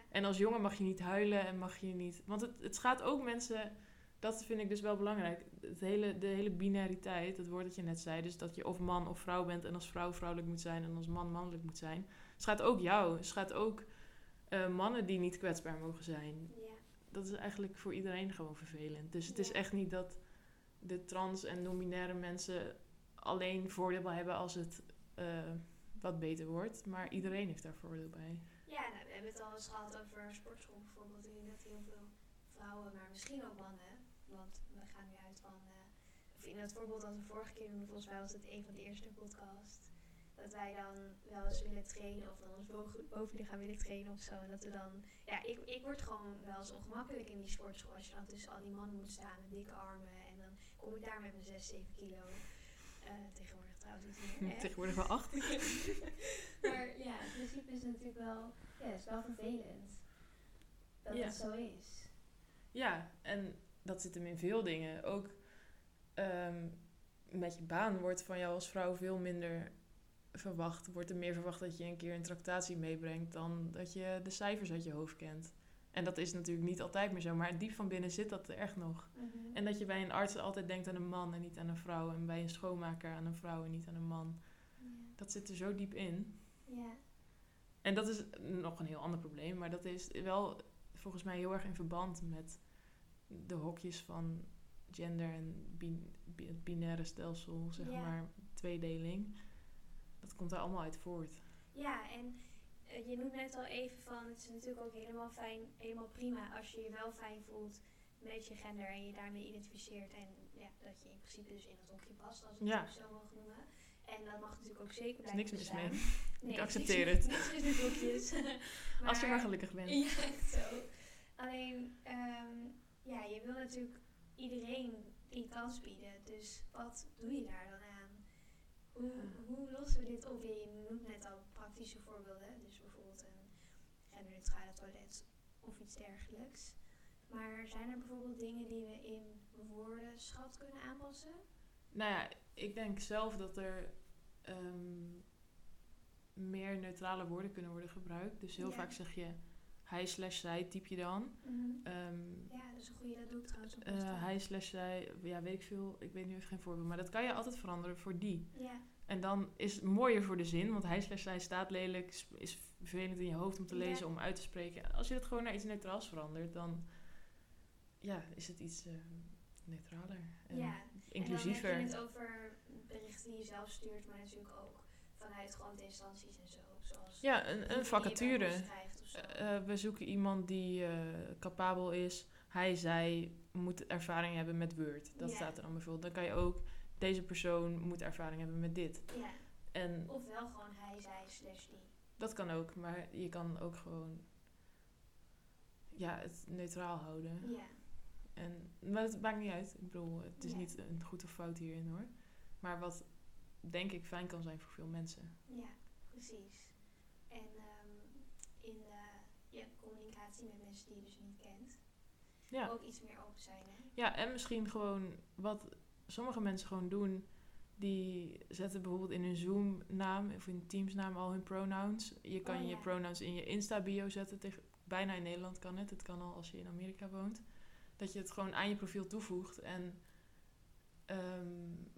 En als jongen mag je niet huilen en mag je niet. Want het, het gaat ook mensen. Dat vind ik dus wel belangrijk. Het hele, de hele binariteit, het woord dat je net zei. Dus dat je of man of vrouw bent en als vrouw vrouwelijk moet zijn en als man mannelijk moet zijn. Het gaat ook jou. Het gaat ook eh, mannen die niet kwetsbaar mogen zijn. Ja. Dat is eigenlijk voor iedereen gewoon vervelend. Dus het is echt niet dat de trans en non-binaire mensen alleen voordeel hebben als het eh, wat beter wordt. Maar iedereen heeft daar voordeel bij. Ja, nou, we hebben het al eens gehad over sportschool bijvoorbeeld. Ik denk dat heel veel vrouwen, maar misschien ook mannen, want we gaan nu uit van, uh, of in het voorbeeld dat we vorige keer doen, volgens mij was het een van de eerste podcast, dat wij dan wel eens willen trainen of dan ons bovenlichaam willen trainen of zo. En dat we dan, ja, ik, ik word gewoon wel eens ongemakkelijk in die sportschool als je dan tussen al die mannen moet staan met dikke armen en dan kom ik daar met mijn 6, 7 kilo. Eh, tegenwoordig trouwens niet. Tegenwoordig wel 8. ja, het is wel vervelend dat Ja. het zo is. Ja, en dat zit hem in veel dingen. Ook ehm, met je baan wordt van jou als vrouw veel minder verwacht. Wordt er meer verwacht dat je een keer een tractatie meebrengt dan dat je de cijfers uit je hoofd kent. En dat is natuurlijk niet altijd meer zo, maar diep van binnen zit dat er echt nog. En dat je bij een arts altijd denkt aan een man en niet aan een vrouw. En bij een schoonmaker aan een vrouw en niet aan een man. Dat zit er zo diep in. ja. En dat is nog een heel ander probleem, maar dat is wel volgens mij heel erg in verband met de hokjes van gender en bin- bi- het binaire stelsel, zeg Ja. maar, tweedeling. Dat komt daar allemaal uit voort. Ja, en eh, je noemt net al even van, het is natuurlijk ook helemaal fijn, helemaal prima als je je wel fijn voelt met je gender en je daarmee identificeert en ja, dat je in principe dus in het hokje past, als we het Ja. zo mogen noemen. En dat mag natuurlijk ook zeker Er is blijven niks mis mee. Nee, Ik accepteer het. Niks mis met blokjes. Als je maar gelukkig bent. Ja, echt zo. Alleen, ehm, ja, je wil natuurlijk iedereen die kans bieden. Dus wat doe je daar dan aan? Hoe, hoe lossen we dit op? Je noemt net al praktische voorbeelden. Dus bijvoorbeeld een genderneutrale toilet of iets dergelijks. Maar zijn er bijvoorbeeld dingen die we in woordenschat kunnen aanpassen? Nou ja, ik denk zelf dat er ehm, meer neutrale woorden kunnen worden gebruikt. Dus heel Ja. vaak zeg je hij slash zij, typ je dan. Ehm, Ja, dat is een goede. Dat doe ik trouwens op eh, hij slash zij, ja weet ik veel, ik weet nu even geen voorbeeld. Maar dat kan je altijd veranderen voor die. Ja, En dan is het mooier voor de zin, want hij slash zij staat lelijk, is- vervelend in je hoofd om te Ja. lezen, om uit te spreken. Als je het gewoon naar iets neutraals verandert, dan ja, is het iets eh, neutraler en ja. Inclusiever. En dan heb je het over berichten die je zelf stuurt, maar natuurlijk ook vanuit gewoon instanties en zo. Zoals ja, een, een vacature. Eh, we zoeken iemand die eh, capabel is. Hij, zij moet ervaring hebben met Word. Dat Ja. staat er dan bijvoorbeeld. Dan kan je ook, deze persoon moet ervaring hebben met dit. ja, En ofwel gewoon hij, zij, slash die. dat kan ook, maar je kan ook gewoon ja, het neutraal houden. Ja, En, maar het maakt niet uit. Ik bedoel, het is Nee. niet een goed of fout hierin hoor. Maar wat denk ik fijn kan zijn voor veel mensen. ja, precies. En ehm, in ja, communicatie met mensen die je dus niet kent, Ja. ook iets meer open zijn. Hè? Ja, en misschien gewoon wat sommige mensen gewoon doen. Die zetten bijvoorbeeld in hun Zoom-naam of in Teams-naam al hun pronouns. Je kan Oh, je pronouns in je Insta-bio zetten. Tegen, bijna in Nederland kan het. Het kan al als je in Amerika woont. Dat je het gewoon aan je profiel toevoegt. En ehm,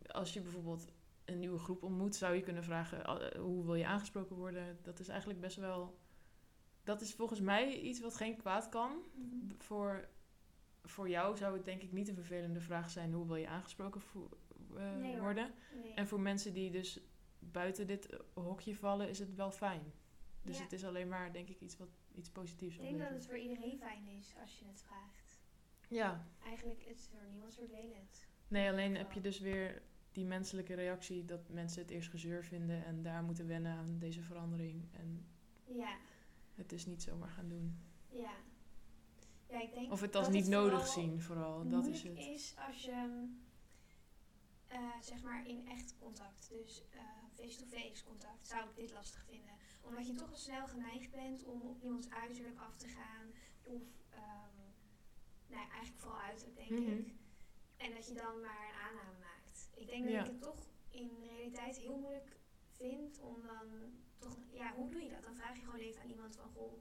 als je bijvoorbeeld een nieuwe groep ontmoet, zou je kunnen vragen: eh, hoe wil je aangesproken worden? Dat is eigenlijk best wel. Dat is volgens mij iets wat geen kwaad kan voor, voor jou zou het denk ik niet een vervelende vraag zijn hoe wil je aangesproken eh, Nee worden. Nee. En voor mensen die dus buiten dit eh, hokje vallen, is het wel fijn. Dus Ja. het is alleen maar denk ik iets wat iets positiefs ik denk dat het voor iedereen fijn is als je het vraagt. Ja, Eigenlijk is voor niemand vervelend. nee, alleen heb je dus weer die menselijke reactie dat mensen het eerst gezeur vinden en daar moeten wennen aan deze verandering. En Ja, het is niet zomaar gaan doen. ja. Ja, ik denk Of het als niet nodig zien, vooral. Dat is het. is als je eh, zeg maar in echt contact, dus eh, face-to-face contact, zou ik dit lastig vinden. Omdat je toch al snel geneigd bent om op iemands uiterlijk af te gaan. Of ehm nou ja, eigenlijk vooral uiterlijk denk Mhm. ik. En dat je dan maar een aanname maakt. Ik denk dat Ja. ik het toch in de realiteit heel moeilijk vind om dan toch, ja, hoe doe je dat? Dan vraag je gewoon even aan iemand van, goh,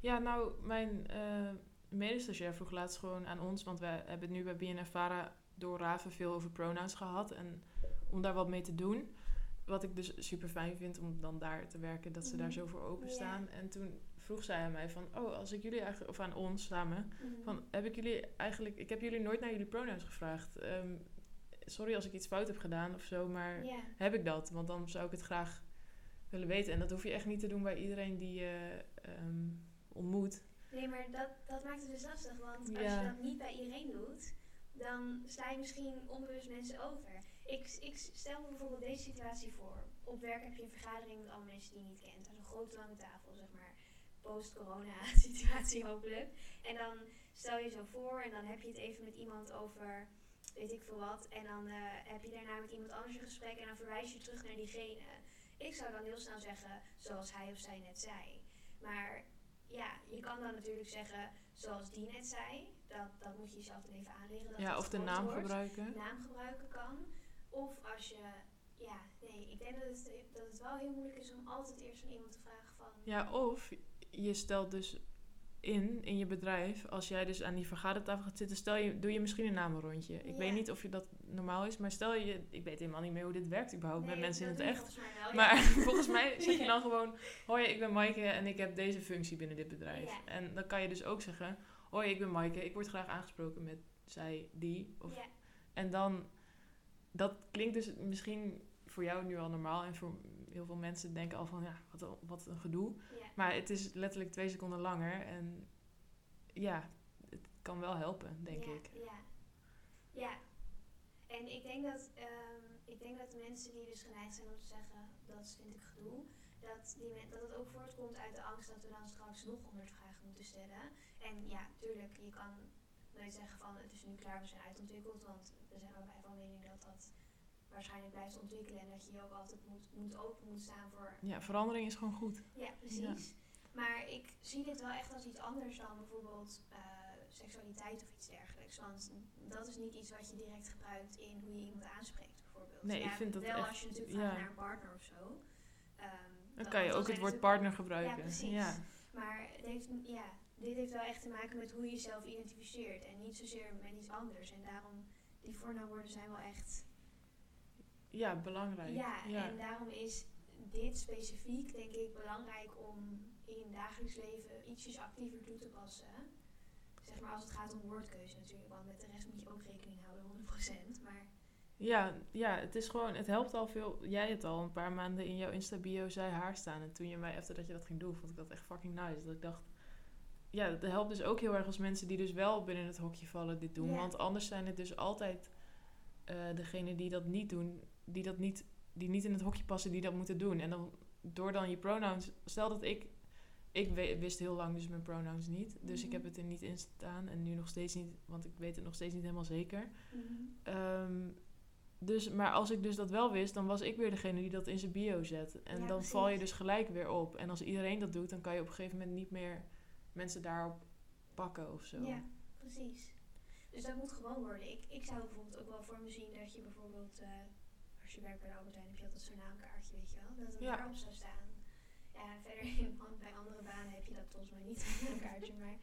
Ja, nou, mijn eh medestagiair vroeg laatst gewoon aan ons, want wij hebben het nu bij BNFVARA door Raven veel over pronouns gehad. En om daar wat mee te doen, wat ik dus super fijn vind om dan daar te werken, dat ze daar Mhm. zo voor openstaan. En toen vroeg zij aan mij van, oh, als ik jullie eigenlijk, of aan ons samen, mhm. van, heb ik jullie eigenlijk, ik heb jullie nooit naar jullie pronouns gevraagd. Ehm, sorry als ik iets fout heb gedaan of zo, maar heb ik dat? Want dan zou ik het graag willen weten. En dat hoef je echt niet te doen bij iedereen die je ehm, ontmoet. Nee, maar dat, dat maakt het dus lastig. Want als je dat niet bij iedereen doet, dan sla je misschien onbewust mensen over. Ik, ik stel me bijvoorbeeld deze situatie voor. Op werk heb je een vergadering met allemaal mensen die je niet kent. Aan een grote lange tafel, zeg maar. Post-corona situatie hopelijk. En dan stel je zo voor en dan heb je het even met iemand over weet ik veel wat. En dan eh, heb je daarna met iemand anders een gesprek en dan verwijs je terug naar diegene. Ik zou dan heel snel zeggen, zoals hij of zij net zei. Maar ja, je kan dan natuurlijk zeggen, zoals die net zei. Dat, dat moet je jezelf dan even aanleren. Dat Ja, of de naam wordt. gebruiken. Naam gebruiken kan. Of als je, ja, nee, ik denk dat het, dat het wel heel moeilijk is om altijd eerst aan iemand te vragen van... Ja, of je stelt dus in, in je bedrijf, als jij dus aan die vergadertafel gaat zitten, stel je, doe je misschien een namenrondje. Ik Ja. weet niet of je dat normaal is, maar stel je, ik weet helemaal niet meer hoe dit werkt überhaupt met mensen in het echt. volgens Maar volgens mij zeg je dan gewoon, hoi, ik ben Maaike en ik heb deze functie binnen dit bedrijf. Ja. En dan kan je dus ook zeggen, hoi, ik ben Maaike, ik word graag aangesproken met zij, die. Of, En dan, dat klinkt dus misschien voor jou nu al normaal en voor heel veel mensen denken al van, ja, wat een, wat een gedoe. ja. Maar het is letterlijk twee seconden langer en ja, het kan wel helpen, denk ja, ik. Ja. ja. En ik denk dat, ehm, ik denk dat mensen die dus geneigd zijn om te zeggen dat vind ik gedoe, dat, die men- dat het ook voortkomt uit de angst dat we dan straks nog honderd vragen moeten stellen. En ja, tuurlijk, je kan nooit zeggen van het is nu klaar, we zijn uitontwikkeld, want we zijn allebei van mening dat dat waarschijnlijk blijft ontwikkelen en dat je je ook altijd moet, moet open moet staan voor Ja, verandering is gewoon goed. ja, precies. Maar ik zie dit wel echt als iets anders dan bijvoorbeeld eh, seksualiteit of iets dergelijks. Want dat is niet iets wat je direct gebruikt in hoe je iemand aanspreekt, bijvoorbeeld. Nee, ik vind dat wel echt- als je natuurlijk ja. vraagt naar een partner of zo. Ehm, Dan kan je ook het woord partner gebruiken. Ja, precies. Ja. Maar het heeft, ja, dit heeft wel echt te maken met hoe je jezelf identificeert. En niet zozeer met iets anders. En daarom, die voornaamwoorden zijn wel echt ja, belangrijk. Ja, ja. en daarom is dit specifiek denk ik belangrijk om in het dagelijks leven ietsjes actiever toe te passen. Zeg maar als het gaat om woordkeuze natuurlijk, want met de rest moet je ook rekening houden, 100%. Maar Ja, ja, het is gewoon, het helpt al veel. Jij hebt al een paar maanden in jouw Insta-bio zij haar staan. En toen je mij, efter dat je dat ging doen, vond ik dat echt fucking nice. Dat ik dacht, ja, dat helpt dus ook heel erg als mensen die dus wel binnen het hokje vallen dit doen. Ja. Want anders zijn het dus altijd eh degenen die dat niet doen, die dat niet, die niet in het hokje passen, die dat moeten doen. En dan, door dan je pronouns, stel dat ik, ik wist heel lang dus mijn pronouns niet. Dus ik Mhm. heb het er niet in staan en nu nog steeds niet, want ik weet het nog steeds niet helemaal zeker. Ehm, dus, maar als ik dus dat wel wist, dan was ik weer degene die dat in zijn bio zet. En Ja, dan val je dus gelijk weer op. En als iedereen dat doet, dan kan je op een gegeven moment niet meer mensen daarop pakken of zo. ja, precies. Dus dat moet gewoon worden. Ik, ik zou bijvoorbeeld ook wel voor me zien dat je bijvoorbeeld, eh, als je werkt bij de Albert Heijn, heb je altijd zo'n naamkaartje, weet je wel. Dat het Ja. daarop zou staan. Ja, verder in, bij andere banen heb je dat volgens mij niet, een naamkaartje. Maar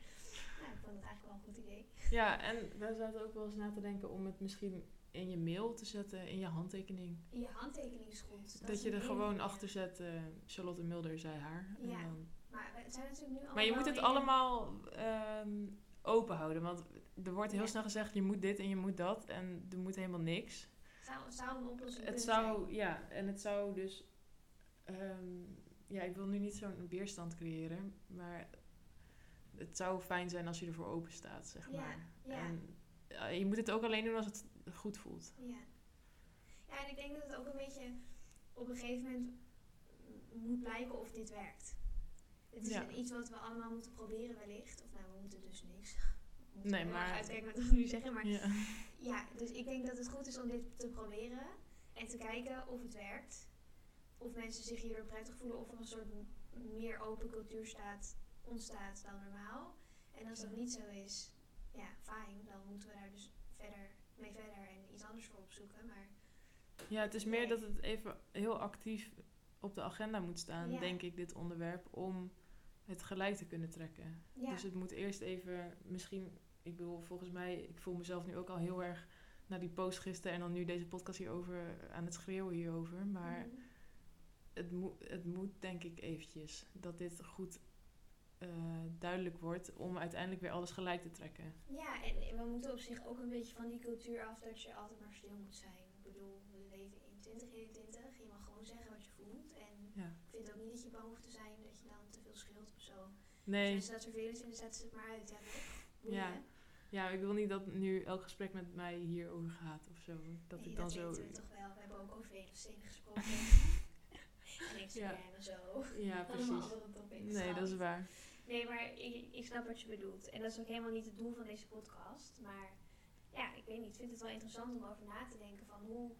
nou, ik vond het eigenlijk wel een goed idee. Ja, en wij zaten ook wel eens na te denken om het misschien in je mail te zetten, in je handtekening. Je handtekening is goed. Dat, je er gewoon achter zet, eh, Charlotte Mulder zei haar. En Ja. dan- Maar het zijn natuurlijk nu allemaal Maar je moet het allemaal ehm, open houden. Want er wordt heel Ja. snel gezegd, je moet dit en je moet dat. En er moet helemaal niks. Zou, zou een oplossing Het zou, zijn. ja, en het zou dus. ehm, ja, ik wil nu niet zo'n weerstand creëren, maar het zou fijn zijn als je ervoor open staat, zeg Ja, maar. ja. En je moet het ook alleen doen als het goed voelt. Ja. Ja, en ik denk dat het ook een beetje op een gegeven moment moet blijken of dit werkt. Het is Ja. iets wat we allemaal moeten proberen wellicht. Of nou, we moeten dus niks. Nee, maar- Uitkijken wat we nu zeggen, maar Ja. ja, dus ik denk dat het goed is om dit te proberen. En te kijken of het werkt. Of mensen zich hierdoor prettig voelen. Of er een soort meer open cultuur staat, ontstaat dan normaal. En als dat niet zo is, ja, fijn. Dan moeten we daar dus verder mee verder en iets anders voor opzoeken. Maar ja, het is meer dat het even heel actief op de agenda moet staan, Ja. denk ik, dit onderwerp, om het gelijk te kunnen trekken. ja, Dus het moet eerst even, misschien, ik bedoel, volgens mij, ik voel mezelf nu ook al heel erg na die post gisteren en dan nu deze podcast hierover aan het schreeuwen hierover. Maar Mhm. het, moet het moet denk ik eventjes dat dit goed eh, duidelijk wordt om uiteindelijk weer alles gelijk te trekken. ja, en we moeten op zich ook een beetje van die cultuur af dat je altijd maar stil moet zijn. Ik bedoel, we leven in 2021. Je mag gewoon zeggen wat je voelt. En Ja. ik vind ook niet dat je bang hoeft te zijn dat je dan te veel scheelt of zo. Als Nee, mensen dat vervelend vinden, zetten ze het maar uit. Ja? Boeien. Ja. ja, ik wil niet dat nu elk gesprek met mij hierover gaat of zo. Dat Nee, ik dan dat zo. weten we toch wel. We hebben ook over Edelsteen gesproken. en Instagram en zo. Ja, precies. Nee, dat is waar. Nee, maar ik, ik snap wat je bedoelt. En dat is ook helemaal niet het doel van deze podcast. Maar ja, ik weet niet. Ik vind het wel interessant om over na te denken van hoe...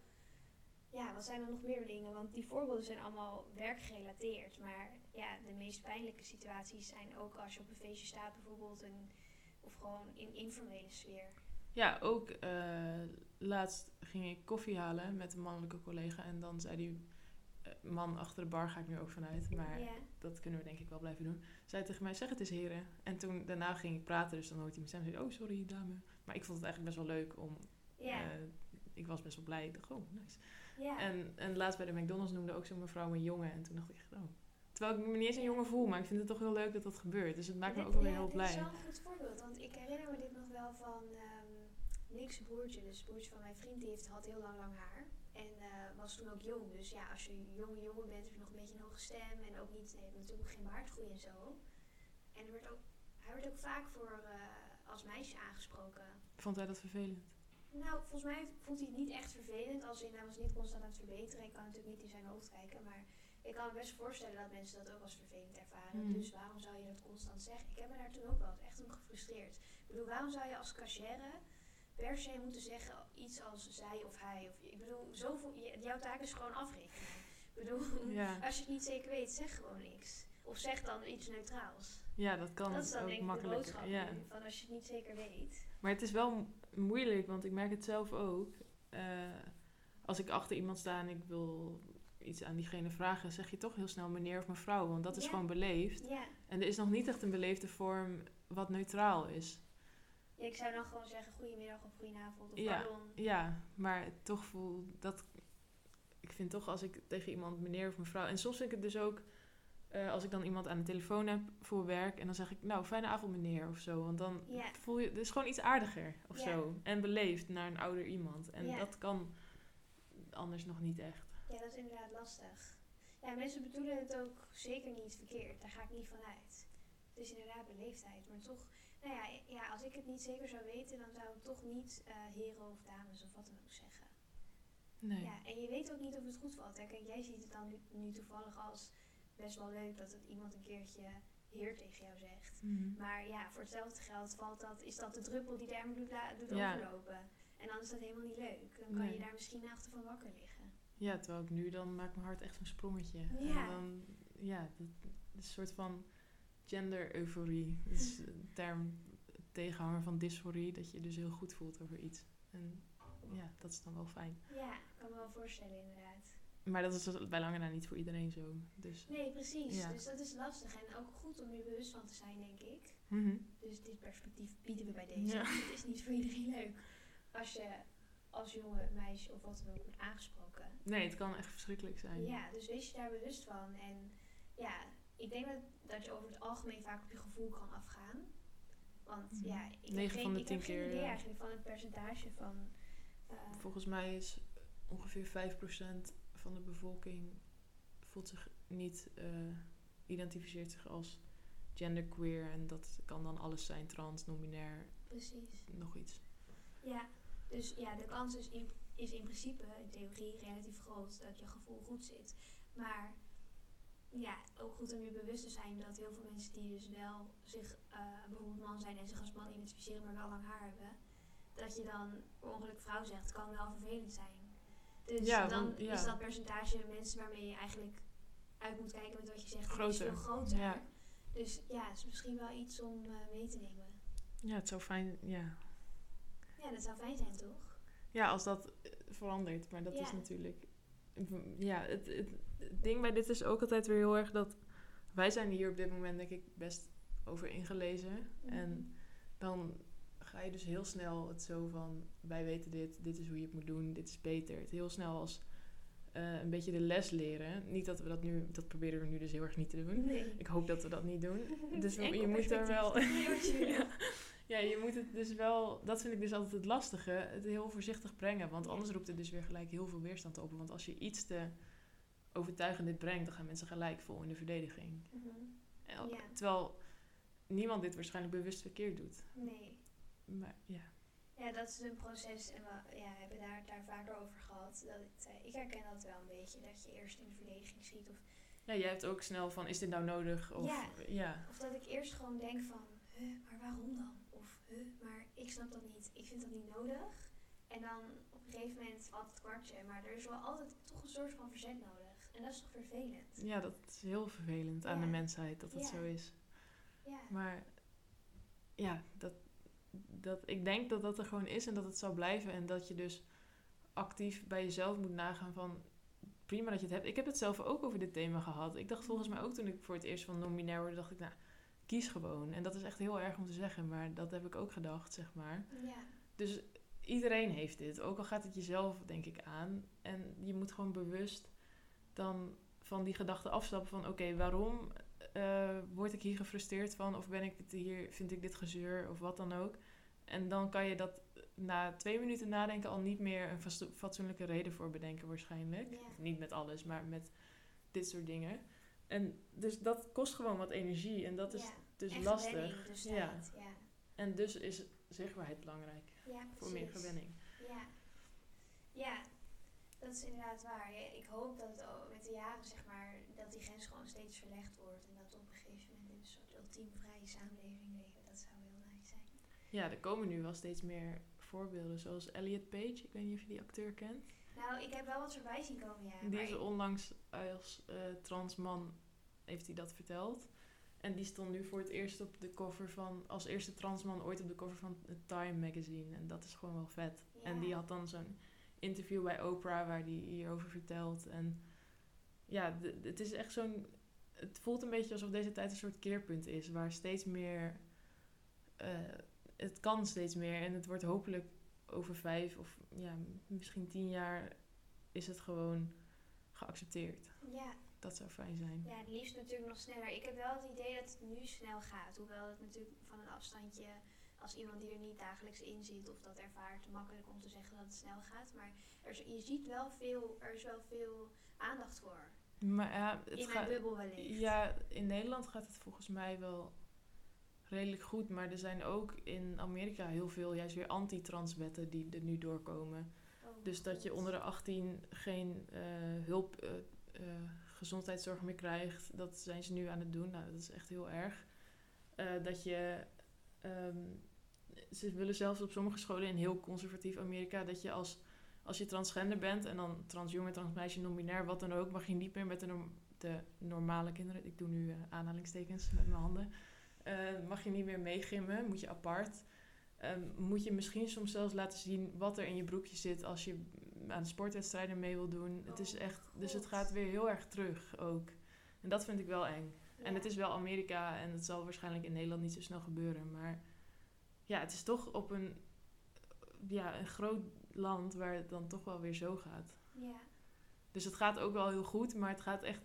Ja, wat zijn er nog meer dingen? Want die voorbeelden zijn allemaal werkgerelateerd. Maar ja, de meest pijnlijke situaties zijn ook als je op een feestje staat bijvoorbeeld. En, of gewoon in informele sfeer. Ja, ook eh, laatst ging ik koffie halen met een mannelijke collega. En dan zei die eh, man achter de bar, ga ik nu ook vanuit. Maar dat kunnen we denk ik wel blijven doen. Zei tegen mij, zeg het eens heren. En toen daarna ging ik praten, dus dan hoort hij mijn stem. zei, oh sorry dame. Maar ik vond het eigenlijk best wel leuk om... eh, ik was best wel blij. Ik dacht, oh nice. Ja. En, en laatst bij de McDonald's noemde ook zo'n mevrouw een jongen. En toen dacht ik echt, oh. Terwijl ik me niet eens een jongen voel, maar ik vind het toch heel leuk dat dat gebeurt. Dus het maakt me ook wel weer heel is blij. wel een goed voorbeeld, want ik herinner me dit nog wel van ehm Nick's broertje. Dus het broertje van mijn vriend, die heeft, had heel lang lang haar. En eh, was toen ook jong. Dus ja, als je jonge jongen bent, heb je nog een beetje een hoge stem. En ook niet, natuurlijk geen baardgroei en zo. En er werd ook, hij werd ook vaak voor, eh, als meisje aangesproken. Vond hij dat vervelend? Nou, volgens mij vond hij het niet echt vervelend. Als in, hij was niet constant aan het verbeteren. Ik kan natuurlijk niet in zijn hoofd kijken. Maar ik kan me best voorstellen dat mensen dat ook als vervelend ervaren. Hmm. Dus waarom zou je dat constant zeggen? Ik heb me daar toen ook wel echt om gefrustreerd. Ik bedoel, waarom zou je als cashier per se moeten zeggen iets als zij of hij? Of, ik bedoel, zoveel, jouw taak is gewoon afrekenen. Ik bedoel, Ja. als je het niet zeker weet, zeg gewoon niks. Of zeg dan iets neutraals. Ja, dat kan dat is dan ook denk ik de boodschap Ja. Van als je het niet zeker weet. Maar het is wel moeilijk, want ik merk het zelf ook. Eh, als ik achter iemand sta en ik wil iets aan diegene vragen, zeg je toch heel snel meneer of mevrouw, want dat is Ja. gewoon beleefd. Ja. En er is nog niet echt een beleefde vorm wat neutraal is. Ja, ik zou dan gewoon zeggen goedemiddag of goedenavond of Ja. pardon. Ja, maar toch voel dat. Ik vind toch als ik tegen iemand meneer of mevrouw. En soms vind ik het dus ook. Eh, als ik dan iemand aan de telefoon heb voor werk. En dan zeg ik, nou, fijne avond meneer of zo. Want dan voel je. Het is gewoon iets aardiger of zo. En beleefd naar een ouder iemand. En dat kan anders nog niet echt. Ja, dat is inderdaad lastig. Ja, mensen bedoelen het ook zeker niet verkeerd. Daar ga ik niet van uit. Het is inderdaad beleefdheid. Maar toch, nou ja, ja als ik het niet zeker zou weten, dan zou ik toch niet eh, heren of dames of wat dan ook zeggen. Nee. Ja, en je weet ook niet of het goed valt. Hè. Kijk, jij ziet het dan nu, nu toevallig als best wel leuk dat het iemand een keertje heer tegen jou zegt. Mhm. Maar ja, voor hetzelfde geld valt dat, is dat de druppel die emmer doet, doet Ja. overlopen. En dan is dat helemaal niet leuk. Dan kan Nee. je daar misschien achter van wakker liggen. Ja, terwijl ik nu dan maakt mijn hart echt een sprongetje. Ja. En dan, ja, een soort van gender-euforie. Dat is een term tegenhanger van dysforie, dat je je dus heel goed voelt over iets. En ja, dat is dan wel fijn. Ja, ik kan me wel voorstellen inderdaad. Maar dat is bij lange na niet voor iedereen zo. Dus, Nee, precies. Ja. Dus dat is lastig en ook goed om je bewust van te zijn, denk ik. Mhm. Dus dit perspectief bieden we bij deze. Ja. Het is niet voor iedereen leuk als je als jonge meisje of wat dan ook wordt aangesproken. Nee, het kan echt verschrikkelijk zijn. Ja, dus wees je daar bewust van. En ja, ik denk dat, dat je over het algemeen vaak op je gevoel kan afgaan. Want Mhm. ja, ik heb, Negen geen, van de ik tien heb geen keer, idee eigenlijk van het percentage van... eh, Volgens mij is ongeveer 5% van de bevolking voelt zich niet, eh, identificeert zich als genderqueer. En dat kan dan alles zijn, trans, non-binair, precies. nog iets. Ja, dus ja, de kans is in, is in principe, in theorie, relatief groot dat je gevoel goed zit. Maar ja, ook goed om je bewust te zijn dat heel veel mensen die dus wel zich eh, bijvoorbeeld man zijn en zich als man identificeren, maar wel lang haar hebben, dat je dan per ongeluk vrouw zegt, kan wel vervelend zijn. Dus Ja, dan want- ja. is dat percentage mensen waarmee je eigenlijk uit moet kijken met wat je zegt, is veel groter. Ja. Dus ja, het is misschien wel iets om eh, mee te nemen. Ja, het zou fijn, ja. Ja, dat zou fijn zijn, toch? Ja, als dat eh, verandert. Maar dat is natuurlijk... Ja, het, het, het ding bij dit is ook altijd weer heel erg dat... Wij zijn hier op dit moment denk ik best over ingelezen. En dan ga je dus heel snel het zo van... Wij weten dit, dit is hoe je het moet doen, dit is beter. Het heel snel als eh, een beetje de les leren. Niet dat we dat nu... Dat proberen we nu dus heel erg niet te doen. Nee. Ik hoop dat we dat niet doen. Dus je moet er wel... ja. ja, je moet het dus wel... Dat vind ik dus altijd het lastige. Het heel voorzichtig brengen. Want anders roept het dus weer gelijk heel veel weerstand op. Want als je iets te overtuigend dit brengt... dan gaan mensen gelijk vol in de verdediging. Mhm. Ja. Terwijl niemand dit waarschijnlijk bewust verkeerd doet. Nee. Maar ja. Ja, dat is een proces en we ja, hebben daar, daar vaker over gehad. Dat het, ik herken dat wel een beetje, dat je eerst in de verdediging schiet. Of, Ja, jij hebt ook snel van... Is dit nou nodig? Of, Ja. ja. of dat ik eerst gewoon denk van, huh, maar waarom dan? Of, huh, maar ik snap dat niet. Ik vind dat niet nodig. En dan op een gegeven moment valt het kwartje. Maar er is wel altijd toch een soort van verzet nodig. En dat is toch vervelend? Ja, dat is heel vervelend aan de mensheid dat het Ja. zo is. Ja. Maar ja, dat, dat, ik denk dat dat er gewoon is en dat het zal blijven. En dat je dus actief bij jezelf moet nagaan van... Prima dat je het hebt. Ik heb het zelf ook over dit thema gehad. Ik dacht volgens mij ook toen ik voor het eerst van non-binair word... dacht ik, nou, kies gewoon. En dat is echt heel erg om te zeggen. Maar dat heb ik ook gedacht, zeg maar. Ja. Dus iedereen heeft dit. Ook al gaat het jezelf, denk ik, aan. En je moet gewoon bewust dan van die gedachte afstappen van... oké, waarom eh, word ik hier gefrustreerd van? Of ben ik hier, vind ik dit gezeur? Of wat dan ook. En dan kan je dat na twee minuten nadenken al niet meer een fatsoenlijke reden voor bedenken waarschijnlijk. Ja. Niet met alles, maar met dit soort dingen. En dus dat kost gewoon wat energie. En dat is Ja. dus lastig. dus ja. En dus is zichtbaarheid belangrijk. Voor meer gewenning. Ja. Ja, dat is inderdaad waar. Ik hoop dat het met de jaren, zeg maar, dat die grens gewoon steeds verlegd wordt. En dat we op een gegeven moment in een soort ultiem vrije samenleving leven. Dat zou heel nice zijn. Ja, er komen nu wel steeds meer voorbeelden, zoals Elliot Page. Ik weet niet of je die acteur kent. Nou, ik heb wel wat voorbij zien komen, ja. Die is onlangs als eh trans man, heeft hij dat verteld. En die stond nu voor het eerst op de cover van, als eerste transman ooit op de cover van Time magazine. En dat is gewoon wel vet. En die had dan zo'n interview bij Oprah waar die hierover vertelt. En ja, het is echt zo'n, het voelt een beetje alsof deze tijd een soort keerpunt is. Waar steeds meer, eh, het kan steeds meer. En het wordt hopelijk over vijf of ja, misschien tien jaar is het gewoon geaccepteerd. Ja, Dat zou fijn zijn. ja, het liefst natuurlijk nog sneller. Ik heb wel het idee dat het nu snel gaat. Hoewel het natuurlijk van een afstandje, als iemand die er niet dagelijks in zit of dat ervaart, makkelijk om te zeggen dat het snel gaat. Maar er is, je ziet wel veel, er is wel veel aandacht voor. Maar ja, het in gaat, bubbel wellicht. ja, in Nederland gaat het volgens mij wel redelijk goed. Maar er zijn ook in Amerika heel veel juist weer anti-trans wetten die er nu doorkomen. Oh, Dus dat je onder de 18 geen eh, hulp, eh, eh, gezondheidszorg meer krijgt. Dat zijn ze nu aan het doen. Nou, dat is echt heel erg. Dat je... ehm, ze willen zelfs op sommige scholen in heel conservatief Amerika... dat je als, als je transgender bent en dan transjongen, transmeisje, non-binair, wat dan ook... mag je niet meer met de, norm- de normale kinderen... Ik doe nu eh, aanhalingstekens met mijn handen. eh, mag je niet meer meegimmen, moet je apart... Ehm, moet je misschien soms zelfs laten zien wat er in je broekje zit als je aan de sportwedstrijden mee wil doen. het is Oh, echt, dus het gaat weer heel erg terug ook. En dat vind ik wel eng. En het is wel Amerika en het zal waarschijnlijk in Nederland niet zo snel gebeuren. Maar ja, het is toch op een, ja, een groot land waar het dan toch wel weer zo gaat. Ja, Dus het gaat ook wel heel goed, maar het gaat echt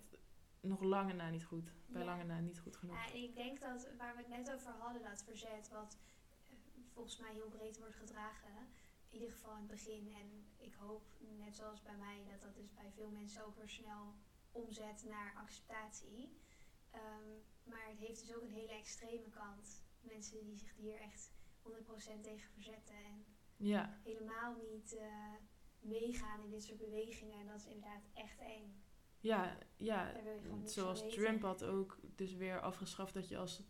nog lange na niet goed. Bij Ja. lange na niet goed genoeg. Ja, en ik denk dat waar we het net over hadden, dat verzet, wat eh, volgens mij heel breed wordt gedragen, in ieder geval in het begin. En ik hoop, net zoals bij mij, dat dat dus bij veel mensen ook weer snel omzet naar acceptatie. Ehm, maar het heeft dus ook een hele extreme kant. Mensen die zich hier echt 100% tegen verzetten en Ja, helemaal niet eh, meegaan in dit soort bewegingen. En dat is inderdaad echt eng. ja, ja. Zoals. Trump had ook dus weer afgeschaft dat je als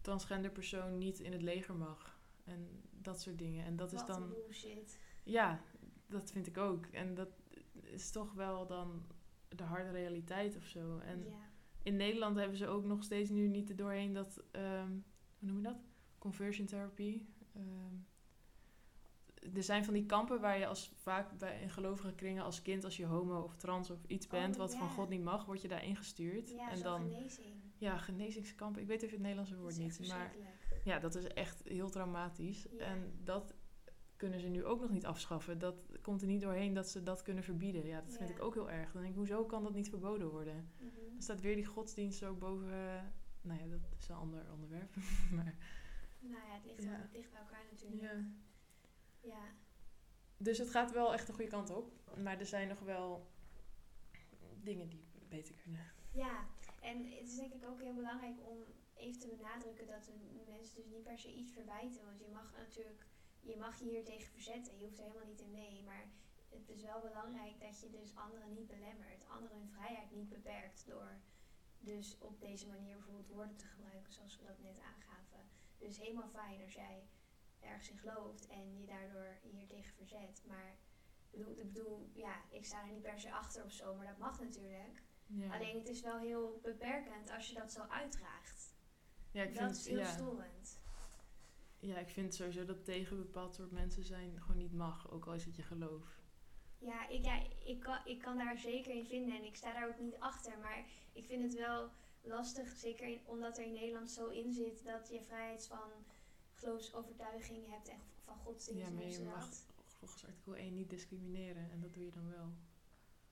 transgender persoon niet in het leger mag. En dat soort dingen. En dat is dan... bullshit. Ja, dat vind ik ook. En dat is toch wel dan de harde realiteit of zo. En ja. in Nederland hebben ze ook nog steeds nu niet er doorheen dat, ehm, hoe noem je dat? Conversion therapy. Ehm, er zijn van die kampen waar je als vaak bij in gelovige kringen als kind, als je homo of trans of iets bent Oh, wat van. God niet mag, word je daar ingestuurd. Ja, en dan genezing. ja, genezingskampen. Ik weet even het Nederlandse woord niet, maar ja, dat is echt heel traumatisch. Ja. En dat kunnen ze nu ook nog niet afschaffen. Dat komt er niet doorheen dat ze dat kunnen verbieden. Ja, dat vind ik ook heel erg. Dan denk ik, hoezo kan dat niet verboden worden? Mhm. Dan staat weer die godsdienst ook boven... nou ja, dat is een ander onderwerp. maar, Nou ja, het ligt, wel, het ligt bij elkaar natuurlijk. Ja. Dus het gaat wel echt de goede kant op. Maar er zijn nog wel dingen die beter kunnen. ja, en het is denk ik ook heel belangrijk om even te benadrukken dat we mensen dus niet per se iets verwijten. Want je mag natuurlijk, je mag je hier tegen verzetten. Je hoeft er helemaal niet in mee. Maar het is wel belangrijk dat je dus anderen niet belemmert. Anderen hun vrijheid niet beperkt door dus op deze manier bijvoorbeeld woorden te gebruiken zoals we dat net aangaven. Dus helemaal fijn als jij ergens in gelooft en je daardoor hier tegen verzet. Maar ik bedoel, ik bedoel, ja, ik sta er niet per se achter of zo, maar dat mag natuurlijk. Ja, Alleen het is wel heel beperkend als je dat zo uitdraagt. ja, ik, dat vind, is heel ja, storend. ja, ik vind sowieso dat tegen bepaald soort mensen zijn gewoon niet mag. Ook al is het je geloof. Ja, ik, ja ik, kan, ik kan daar zeker in vinden en ik sta daar ook niet achter. Maar ik vind het wel lastig, zeker in- omdat er in Nederland zo in zit dat je vrijheid van geloofsovertuiging hebt en van godsdienst. Ja, maar je mag volgens artikel 1 niet discrimineren. En dat doe je dan wel.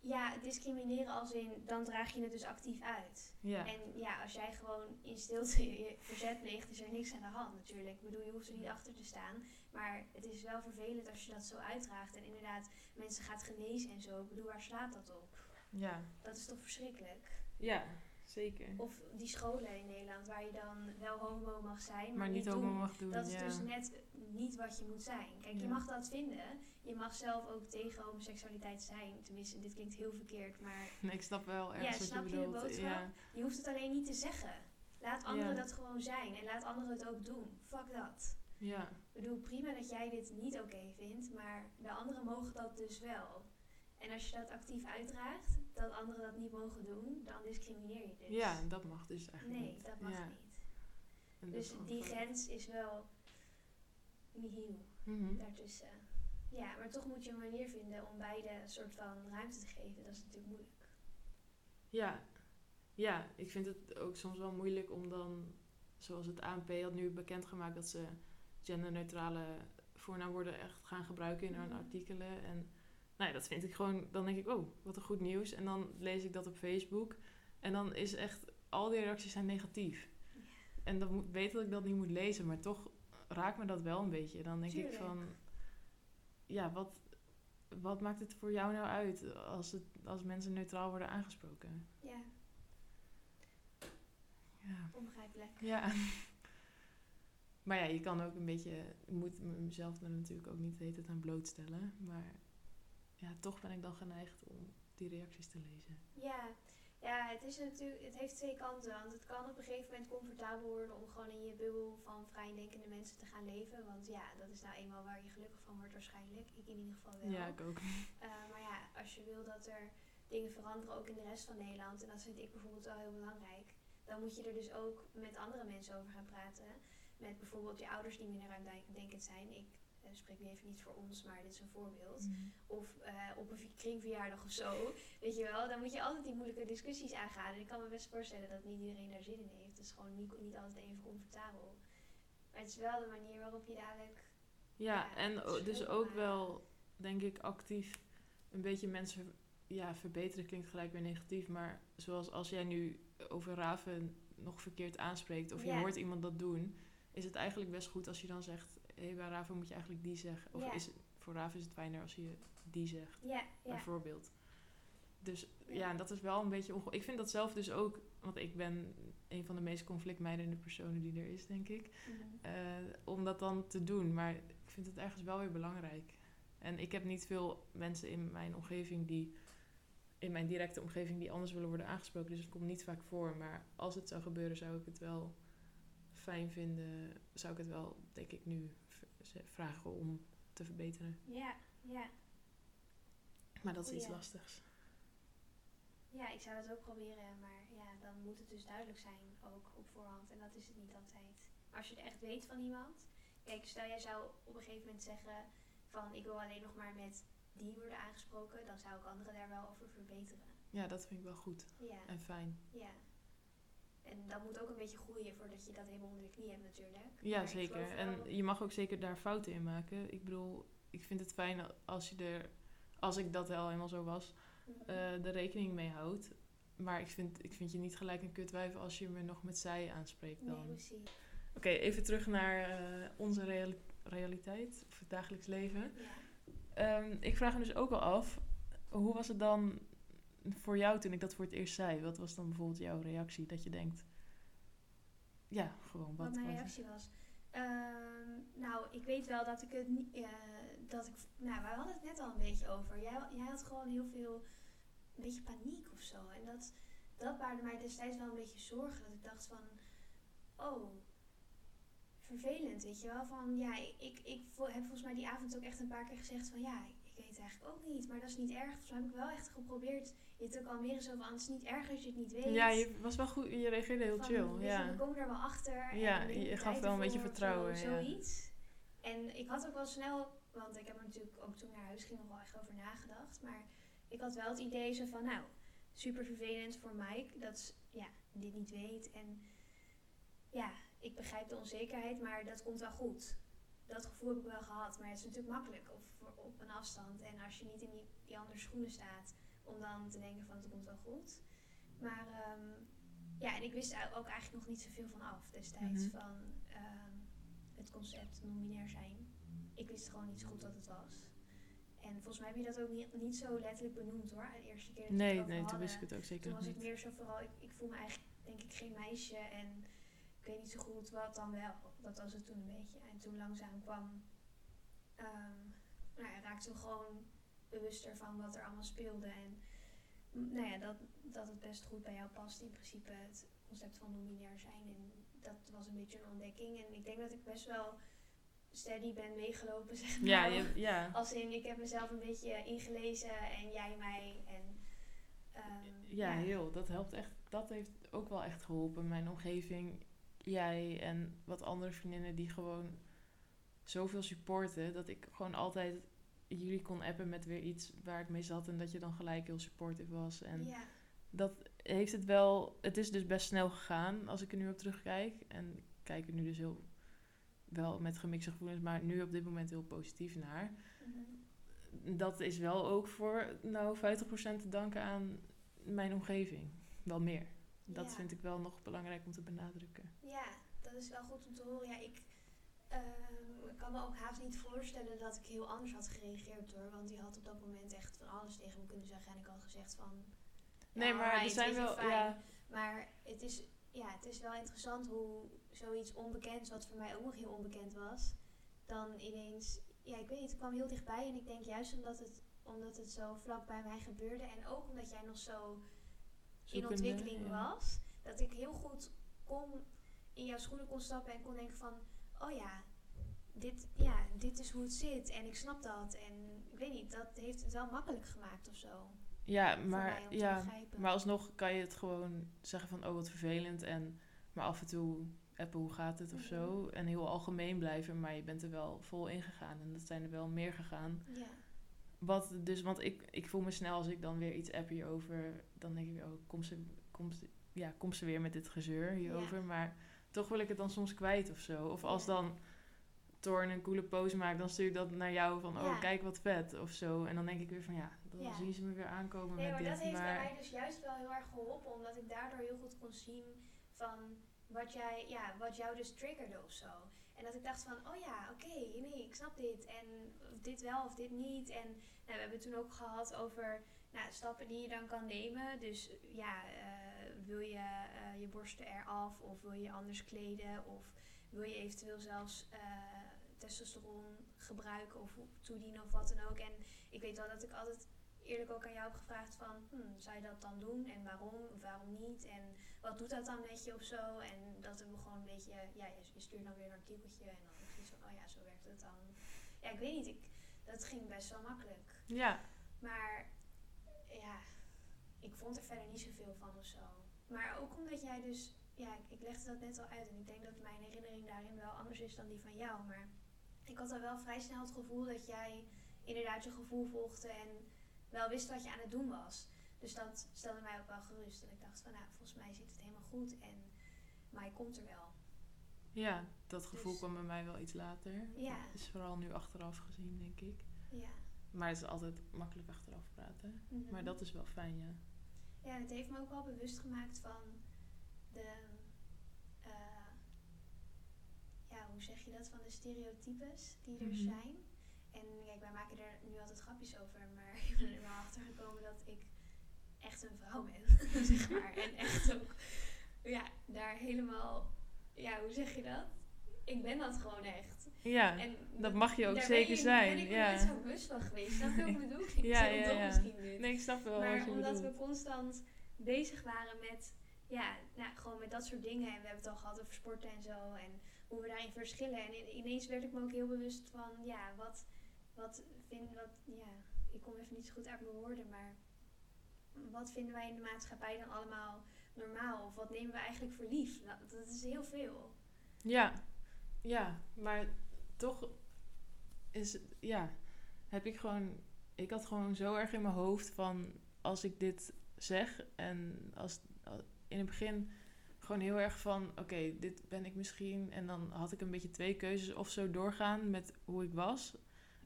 Ja, discrimineren als in, dan draag je het dus actief uit. Ja, En ja, als jij gewoon in stilte je verzet pleegt, is er niks aan de hand natuurlijk. Ik bedoel, je hoeft er niet achter te staan. Maar het is wel vervelend als je dat zo uitdraagt. En inderdaad, mensen gaat genezen en zo. Ik bedoel, waar slaat dat op? ja. Dat is toch verschrikkelijk? Ja, zeker. Of die scholen in Nederland waar je dan wel homo mag zijn, maar, Maar niet homo doen. mag doen. Dat is ja. dus net niet wat je moet zijn. Kijk, je mag dat vinden. Je mag zelf ook tegen homoseksualiteit zijn. Tenminste, dit klinkt heel verkeerd, maar Nee, ik snap wel ergens Ja, wat snap je je de boodschap? ja. je hoeft het alleen niet te zeggen. Laat anderen dat gewoon zijn en laat anderen het ook doen. Fuck dat. ja, Ik bedoel, prima dat jij dit niet oké vindt, maar de anderen mogen dat dus wel. En als je dat actief uitdraagt, dat anderen dat niet mogen doen, dan discrimineer je dus. ja, dat mag dus eigenlijk Nee, niet. dat mag ja. niet. En Dus die grens is wel nihil Mhm. daartussen. Ja, maar toch moet je een manier vinden om beide een soort van ruimte te geven. Dat is natuurlijk moeilijk. Ja. ja, ik vind het ook soms wel moeilijk om dan, zoals het ANP had nu bekendgemaakt dat ze genderneutrale voornaamwoorden echt gaan gebruiken in hun Mhm. artikelen. En nou ja, dat vind ik gewoon, dan denk ik, oh, wat een goed nieuws. En dan lees ik dat op Facebook. En dan is echt, al die reacties zijn negatief. En dan moet, weet dat ik dat niet moet lezen, maar toch raakt me dat wel een beetje. Dan denk ik van, ja, wat, wat maakt het voor jou nou uit als, het, als mensen neutraal worden aangesproken? Ja, Ja. onbegrijpelijk. ja. Maar ja, je kan ook een beetje, ik moet mezelf er natuurlijk ook niet de hele tijd aan blootstellen. Maar ja, toch ben ik dan geneigd om die reacties te lezen. Ja, ja het, is natuurlijk, het heeft twee kanten. Want het kan op een gegeven moment comfortabel worden om gewoon in je bubbel van vrijdenkende mensen te gaan leven. Want ja, dat is nou eenmaal waar je gelukkig van wordt waarschijnlijk. Ik in ieder geval wel. Ja, ik ook. Eh, maar ja, als je wil dat er dingen veranderen, ook in de rest van Nederland, en dat vind ik bijvoorbeeld wel heel belangrijk, dan moet je er dus ook met andere mensen over gaan praten. Met bijvoorbeeld je ouders die minder ruimdenkend zijn. Ik spreek nu even niet voor ons, maar dit is een voorbeeld. Of eh, op een kringverjaardag of zo, weet je wel. Dan moet je altijd die moeilijke discussies aangaan. En ik kan me best voorstellen dat niet iedereen daar zin in heeft. Het is gewoon niet, niet altijd even comfortabel. Maar het is wel de manier waarop je dadelijk Ja, Ja, en dus ook wel, denk ik, actief een beetje mensen ja, verbeteren klinkt gelijk weer negatief. Maar zoals als jij nu over raven nog verkeerd aanspreekt of je hoort iemand dat doen, is het eigenlijk best goed als je dan zegt, hey, bij raven moet je eigenlijk die zeggen. Of Ja. is het, voor raven is het fijner als je die zegt, Ja, ja. bijvoorbeeld. Dus Ja. dat is wel een beetje onge... Ik vind dat zelf dus ook, want ik ben een van de meest conflictmijdende personen die er is, denk ik. Mhm. eh, om dat dan te doen. Maar ik vind het ergens wel weer belangrijk. En ik heb niet veel mensen in mijn omgeving die, in mijn directe omgeving, die anders willen worden aangesproken. Dus het komt niet vaak voor. Maar als het zou gebeuren, zou ik het wel fijn vinden. Zou ik het wel, denk ik, nu vragen om te verbeteren. Ja, ja. Maar dat is iets lastigs. Ja, ik zou dat ook proberen, maar ja, dan moet het dus duidelijk zijn, ook op voorhand. En dat is het niet altijd. Maar als je het echt weet van iemand, kijk, stel jij zou op een gegeven moment zeggen van ik wil alleen nog maar met die worden aangesproken, dan zou ik anderen daar wel over verbeteren. Ja, dat vind ik wel goed Ja, en fijn. ja. En dat moet ook een beetje groeien voordat je dat helemaal onder de knie hebt natuurlijk. Ja, Maar zeker. En je mag ook zeker daar fouten in maken. Ik bedoel, ik vind het fijn als je er, als ik dat wel helemaal zo was, eh, de rekening mee houdt. Maar ik vind, ik vind je niet gelijk een kutwijf als je me nog met zij aanspreekt dan. Nee. Oké, even terug naar eh, onze reali- realiteit, of het dagelijks leven. Ja. Ehm, ik vraag me dus ook al af, hoe was het dan voor jou toen ik dat voor het eerst zei? Wat was dan bijvoorbeeld jouw reactie? Dat je denkt, ja, gewoon wat. Wat mijn reactie was. Ehm, nou, ik weet wel dat ik het niet. eh, dat ik. Nou, we hadden het net al een beetje over. Jij, jij had gewoon heel veel. Een beetje paniek of zo. En dat, dat baarde mij destijds wel een beetje zorgen. Dat ik dacht van. Oh. Vervelend, weet je wel. Van ja, ik, ik, ik heb volgens mij die avond ook echt een paar keer gezegd van ja, ik weet het eigenlijk ook niet. Maar dat is niet erg. Volgens mij heb ik wel echt geprobeerd je te kalmeren. Zo van, het is niet erg als je het niet weet. Ja, je was wel goed, je reageerde heel Van, chill. je, Ja. we komen er wel achter. Ja, je gaf wel een beetje vertrouwen, Zo, ja. Zoiets. En ik had ook wel snel, want ik heb er natuurlijk ook toen ik naar huis ging nog wel echt over nagedacht. Maar ik had wel het idee zo van, nou, super vervelend voor Mike dat ja, dit niet weet. En ja, ik begrijp de onzekerheid, maar dat komt wel goed. Dat gevoel heb ik wel gehad. Maar het is natuurlijk makkelijk op, op een afstand. En als je niet in die, die andere schoenen staat, om dan te denken van het komt wel goed. Maar ehm, ja, en ik wist er ook eigenlijk nog niet zoveel van af destijds. Mhm. Van ehm, het concept non-binair zijn. Ik wist gewoon niet zo goed wat het was. En volgens mij heb je dat ook niet, niet zo letterlijk benoemd hoor, de eerste keer dat Nee, nee, toen wist ik het ook zeker Toen was het niet. meer zo vooral, ik, ik voel me eigenlijk denk ik geen meisje en ik weet niet zo goed wat dan wel. Dat was het toen een beetje. En toen langzaam kwam, ehm, nou ja, raakte gewoon bewuster van wat er allemaal speelde. En mm, nou ja, dat, dat het best goed bij jou past in principe, het concept van non-binair zijn. En dat was een beetje een ontdekking. En ik denk dat ik best wel steady ben meegelopen, zeg maar. Ja, je, ja. Als in, ik heb mezelf een beetje ingelezen en jij mij. En, ehm, Ja, heel. Dat helpt echt. Dat heeft ook wel echt geholpen. Mijn omgeving, jij en wat andere vriendinnen die gewoon zoveel supporten. Dat ik gewoon altijd jullie kon appen met weer iets waar ik mee zat. En dat je dan gelijk heel supportive was. En ja. dat heeft het wel. Het is dus best snel gegaan als ik er nu op terugkijk. En ik kijk er nu dus heel wel met gemixte gevoelens, maar nu op dit moment heel positief naar. Mhm. Dat is wel ook voor nou 50% te danken aan mijn omgeving. Wel meer. Dat Ja. vind ik wel nog belangrijk om te benadrukken. Ja, dat is wel goed om te horen. Ja, ik, ehm, ik kan me ook haast niet voorstellen dat ik heel anders had gereageerd hoor. Want die had op dat moment echt van alles tegen me kunnen zeggen. En ik had gezegd van... ja, nee, maar er zijn wel. fijn. Ja, Maar het is, ja, het is wel interessant hoe zoiets onbekends, wat voor mij ook nog heel onbekend was, dan ineens, ja, ik weet niet, het kwam heel dichtbij. En ik denk juist omdat het, omdat het zo vlak bij mij gebeurde en ook omdat jij nog zo in ontwikkeling ja. was, dat ik heel goed kon in jouw schoenen kon stappen en kon denken van, oh ja, dit, ja, dit is hoe het zit en ik snap dat. En ik weet niet, dat heeft het wel makkelijk gemaakt of zo. Ja, maar, ja, maar alsnog kan je het gewoon zeggen van, oh wat vervelend. En, maar af en toe appen, hoe gaat het of zo. Mhm. En heel algemeen blijven, maar je bent er wel vol in gegaan. En dat zijn er wel meer gegaan. Ja, Wat dus, want ik, ik voel me snel als ik dan weer iets app hierover, dan denk ik oh, kom ze, kom ze, ja, kom ze weer met dit gezeur hierover. Maar toch wil ik het dan soms kwijt of zo. Of als Ja. dan Torn een coole pose maakt, dan stuur ik dat naar jou van, oh, kijk wat vet of zo. En dan denk ik weer van, ja, dan Ja. zien ze me weer aankomen Nee, met maar dit. dat heeft bij mij dus juist wel heel erg geholpen, omdat ik daardoor heel goed kon zien van wat, jij, ja, wat jou dus triggerde of zo. En dat ik dacht van, oh ja, oké, nee, ik snap dit. En dit wel of dit niet. En nou, we hebben het toen ook gehad over nou, stappen die je dan kan nemen. Dus ja, eh, wil je eh, je borsten eraf of wil je je anders kleden? Of wil je eventueel zelfs eh, testosteron gebruiken of toedienen of wat dan ook. En ik weet wel dat ik altijd eerlijk ook aan jou heb gevraagd van, hmm, zou je dat dan doen en waarom of waarom niet en wat doet dat dan met je of zo en dat we gewoon een beetje, ja, je, je stuurt dan weer een artikeltje en dan is het van, oh ja, zo werkt het dan. Ja, ik weet niet, ik, dat ging best wel makkelijk. ja, Maar ja, ik vond er verder niet zoveel van of zo. Maar ook omdat jij dus, ja, ik, ik legde dat net al uit en ik denk dat mijn herinnering daarin wel anders is dan die van jou. Maar ik had al wel vrij snel het gevoel dat jij inderdaad je gevoel volgde en wel wist wat je aan het doen was. Dus dat stelde mij ook wel gerust. En ik dacht van, nou, volgens mij zit het helemaal goed en Mai komt er wel. ja, dat gevoel Dus- kwam bij mij wel iets later. Ja. Is vooral nu achteraf gezien, denk ik. Ja. Maar het is altijd makkelijk achteraf praten. Mhm. Maar dat is wel fijn, ja. Ja, het heeft me ook wel bewust gemaakt van de. eh, ja, hoe zeg je dat? Van de stereotypes die er Mhm. zijn. En kijk, wij maken er nu altijd grapjes over, maar ik ben er wel achter gekomen dat ik echt een vrouw ben, zeg maar. En echt ook, ja, daar helemaal. Ja, hoe zeg je dat? Ik ben dat gewoon echt. Ja, En dat mag je ook zeker ben je, zijn, ben ik me ja. nooit zo bewust van geweest. Snap je wat ik bedoel? Ik Ja, ja, misschien nu. nee, ik snap wel Maar omdat bedoelt. we constant bezig waren met, ja, nou, gewoon met dat soort dingen. En we hebben het al gehad over sporten en zo. En hoe we daarin verschillen. En ineens werd ik me ook heel bewust van, ja, wat, wat vind, wat, ja, ik kom even niet zo goed uit mijn woorden. Maar wat vinden wij in de maatschappij dan allemaal normaal? Of wat nemen we eigenlijk voor lief? Nou, dat is heel veel. Ja, ja, maar toch is ja, heb ik gewoon, ik had gewoon zo erg in mijn hoofd van als ik dit zeg en als in het begin gewoon heel erg van oké, dit ben ik misschien en dan had ik een beetje twee keuzes of zo doorgaan met hoe ik was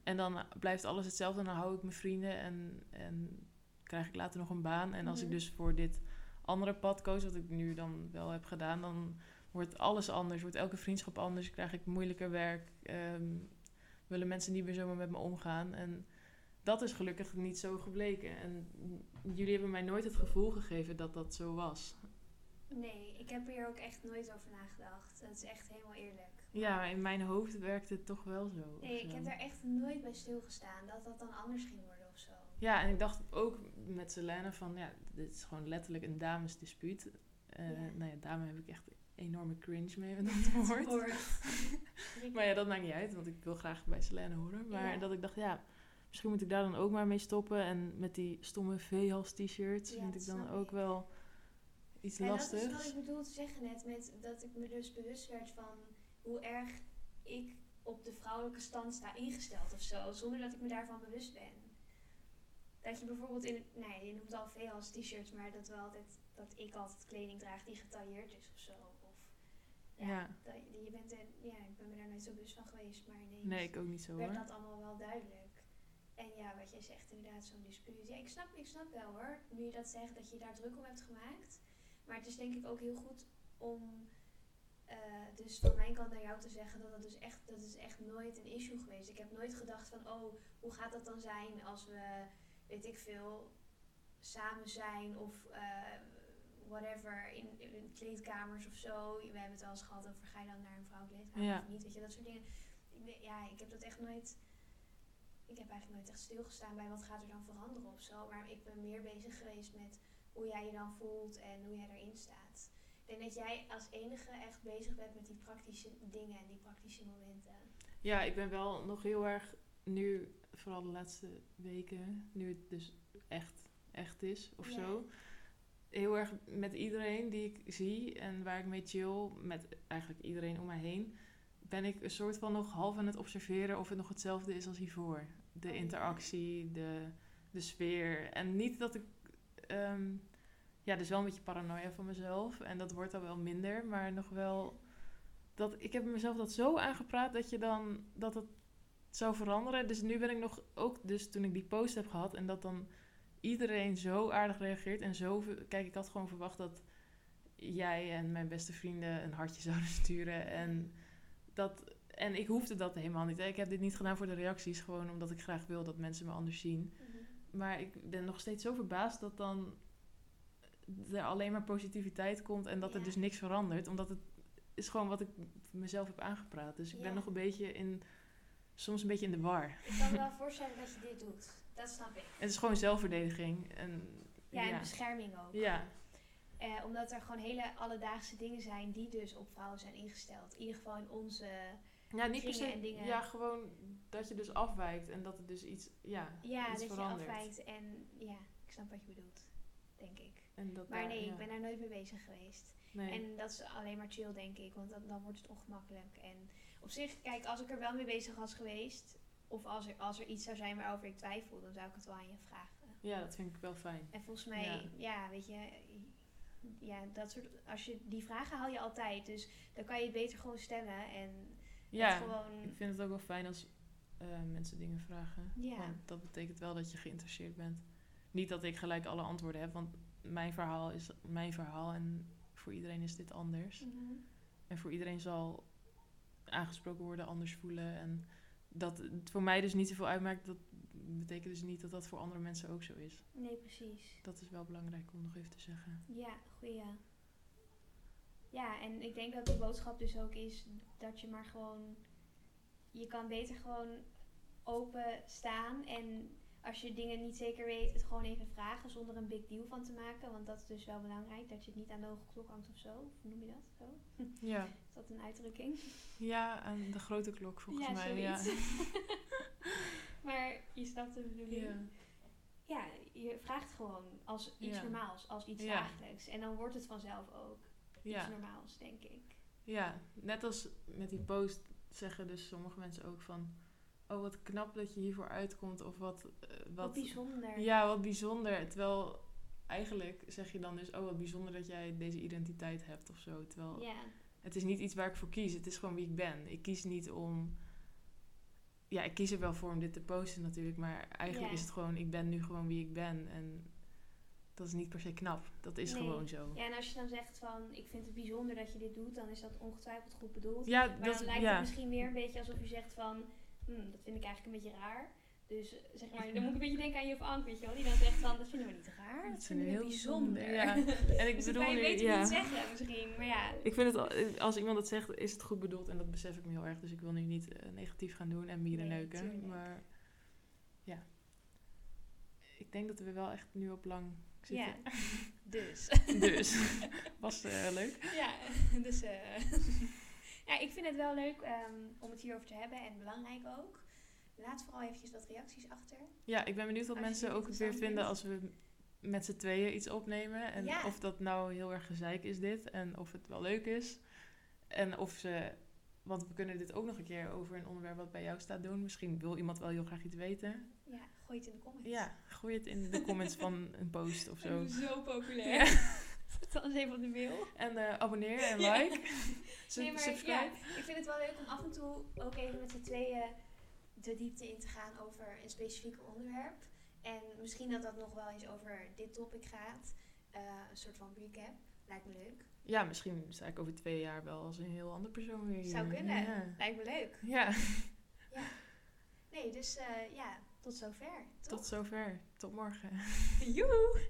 en dan blijft alles hetzelfde en dan hou ik mijn vrienden en, en krijg ik later nog een baan en als ik Mhm. dus voor dit andere pad koos, wat ik nu dan wel heb gedaan, dan wordt alles anders. Wordt elke vriendschap anders. Krijg ik moeilijker werk. ehm, willen mensen niet meer zomaar met me omgaan. En dat is gelukkig niet zo gebleken. En jullie hebben mij nooit het gevoel gegeven dat dat zo was. Nee, ik heb hier ook echt nooit over nagedacht. Dat is echt helemaal eerlijk. Ja, in mijn hoofd werkte het toch wel zo. Nee, ik zo. heb daar echt nooit bij stilgestaan dat dat dan anders ging worden of zo. Ja, en ik dacht ook met Selene van, ja, dit is gewoon letterlijk een damesdispuut. Ja. Nou ja, dame heb ik echt enorme cringe mee met dat woord. Maar ja, dat maakt niet uit, want ik wil graag bij Selene horen. Maar Ja. dat ik dacht, ja, misschien moet ik daar dan ook maar mee stoppen. En met die stomme veehals t-shirts Ja, vind ik dan ook ik. wel iets En dat is wat lastigs. ik bedoel te zeggen net, met dat ik me dus bewust werd van hoe erg ik op de vrouwelijke stand sta ingesteld of zo, zonder dat ik me daarvan bewust ben. Dat je bijvoorbeeld in, nee, je noemt al veel als t-shirts, maar dat, we altijd, dat ik altijd kleding draag die getailleerd is of zo. Ja. Dat, je bent er, ja, ik ben me daar nooit zo bewust van geweest, maar ineens Nee, ik ook niet zo werd hoor. dat allemaal wel duidelijk. En ja, wat jij zegt, inderdaad, zo'n dispuut. Ja, ik snap, ik snap wel hoor, nu je dat zegt, dat je daar druk om hebt gemaakt. Maar het is denk ik ook heel goed om, eh, dus van mijn kant naar jou te zeggen dat dat dus echt, dat is echt nooit een issue geweest. Ik heb nooit gedacht van, oh, hoe gaat dat dan zijn als we, weet ik veel, samen zijn of eh, whatever, in, in kleedkamers of zo. We hebben het wel eens gehad over, ga je dan naar een vrouwenkleedkamer Ja. of niet, weet je, dat soort dingen. Ik Ja, ik heb dat echt nooit ik heb eigenlijk nooit echt stilgestaan bij wat gaat er dan veranderen of zo. Maar ik ben meer bezig geweest met hoe jij je dan voelt en hoe jij erin staat. Ik denk dat jij als enige echt bezig bent met die praktische dingen en die praktische momenten. Ja, ik ben wel nog heel erg nu, vooral de laatste weken, nu het dus echt, echt is of Ja. zo. Heel erg met iedereen die ik zie en waar ik mee chill, met eigenlijk iedereen om mij heen, ben ik een soort van nog half aan het observeren of het nog hetzelfde is als hiervoor. De interactie, de, de sfeer. En niet dat ik. ehm, ja, dus wel een beetje paranoia van mezelf. En dat wordt dan wel minder, maar nog wel. Dat, ik heb mezelf dat zo aangepraat dat je dan. dat het zou veranderen. Dus nu ben ik nog. Ook dus toen ik die post heb gehad en dat dan iedereen zo aardig reageert. En zo. Kijk, ik had gewoon verwacht dat jij en mijn beste vrienden een hartje zouden sturen. En dat. En ik hoefde dat helemaal niet. Ik heb dit niet gedaan voor de reacties, gewoon omdat ik graag wil dat mensen me anders zien. Maar ik ben nog steeds zo verbaasd dat dan er alleen maar positiviteit komt en dat er dus niks verandert. Omdat het is gewoon wat ik mezelf heb aangepraat. Dus ik ben nog een beetje in, soms een beetje in de war. Ik kan me wel voorstellen dat je dit doet. Dat snap ik. Het is gewoon zelfverdediging. En, Ja, en ja. bescherming ook. Ja, Eh, omdat er gewoon hele alledaagse dingen zijn die dus op vrouwen zijn ingesteld. In ieder geval in onze... ja niet per Kringen se. en dingen. Ja, gewoon dat je dus afwijkt en dat er dus iets, ja, Ja, iets dat verandert. je afwijkt. En ja, ik snap wat je bedoelt. Denk ik. En dat Maar daar- nee, ja. ik ben daar nooit mee bezig geweest. Nee. En dat is alleen maar chill, denk ik. Want dan, dan wordt het ongemakkelijk. En op zich, kijk, als ik er wel mee bezig was geweest... Of als er, als er iets zou zijn waarover ik twijfel... dan zou ik het wel aan je vragen. Ja, dat vind ik wel fijn. En volgens mij, Ja. ja, weet je... Ja, dat soort... Als je die vragen haal je altijd. Dus dan kan je het beter gewoon stellen. En Ja, gewoon... ik vind het ook wel fijn als eh, mensen dingen vragen. Ja. Want dat betekent wel dat je geïnteresseerd bent. Niet dat ik gelijk alle antwoorden heb, want mijn verhaal is mijn verhaal en voor iedereen is dit anders. Mhm. En voor iedereen zal aangesproken worden, anders voelen. En dat het voor mij dus niet zoveel uitmaakt, dat betekent dus niet dat dat voor andere mensen ook zo is. Nee, precies. Dat is wel belangrijk om nog even te zeggen. Ja, goeie. Ja, en ik denk dat de boodschap dus ook is dat je maar gewoon... Je kan beter gewoon open staan en als je dingen niet zeker weet, het gewoon even vragen zonder een big deal van te maken. Want dat is dus wel belangrijk, dat je het niet aan de hoge klok hangt of zo. Hoe noem je dat? Zo? Ja, Is dat een uitdrukking? ja en de grote klok volgens ja, mij. Ja. maar je snapt de bedoeling. Ja. Ja, je vraagt gewoon als iets Ja. normaals, als iets dagelijks. En dan wordt het vanzelf ook iets normaals, denk ik. Ja, net als met die post zeggen dus sommige mensen ook van... Oh, wat knap dat je hiervoor uitkomt. Of wat... eh, Wat, wat bijzonder. Ja, wat bijzonder. Terwijl eigenlijk zeg je dan dus... Oh, wat bijzonder dat jij deze identiteit hebt of zo. Terwijl Ja, het is niet iets waar ik voor kies. Het is gewoon wie ik ben. Ik kies niet om... Ja, ik kies er wel voor om dit te posten natuurlijk. Maar eigenlijk is het gewoon... Ik ben nu gewoon wie ik ben. En dat is niet per se knap. Dat is Nee. gewoon zo. ja, en als je dan zegt van, ik vind het bijzonder dat je dit doet, dan is dat ongetwijfeld goed bedoeld. Ja, maar dat, dan lijkt ja. het misschien meer een beetje alsof je zegt van, hm, dat vind ik eigenlijk een beetje raar. Dus zeg maar, dan moet ik een beetje denken aan Juf Ank, weet je wel. Die dan zegt van, dat vinden we niet raar, dat, Dat vinden we heel bijzonder. Ja. En ik dus bedoel je nu, weet ja. niet zeggen misschien, maar ja. Ik vind het, al- als iemand het zegt, is het goed bedoeld en dat besef ik me heel erg. Dus ik wil nu niet eh, negatief gaan doen en mieren neuken. Maar ja, ik denk dat we wel echt nu op lang zitten. Ja, dus. Dus, was eh, leuk. Ja, dus eh, ja, ik vind het wel leuk ehm, om het hierover te hebben en belangrijk ook. Laat vooral eventjes wat reacties achter. Ja, ik ben benieuwd wat Als mensen ook het weer vinden als we met z'n tweeën iets opnemen. En Ja. of dat nou heel erg gezeik is dit en of het wel leuk is. En of ze, want we kunnen dit ook nog een keer over een onderwerp wat bij jou staat doen. Misschien wil iemand wel heel graag iets weten. Ja, gooi het in de comments. Ja, gooi het in de comments van een post of zo. Zo populair. Ja. Dan eens even op de mail. En eh, abonneer en Ja. like. Nee, maar subscribe. ja, ik vind het wel leuk om af en toe ook even met z'n tweeën de diepte in te gaan over een specifiek onderwerp. En misschien dat dat nog wel eens over dit topic gaat. Eh, een soort van recap. Lijkt me leuk. Ja, misschien sta ik over twee jaar wel als een heel ander persoon weer hier. Zou kunnen. Ja. Lijkt me leuk. ja, Nee, dus eh, ja, tot zover. Toch? tot zover. Tot morgen. Joe!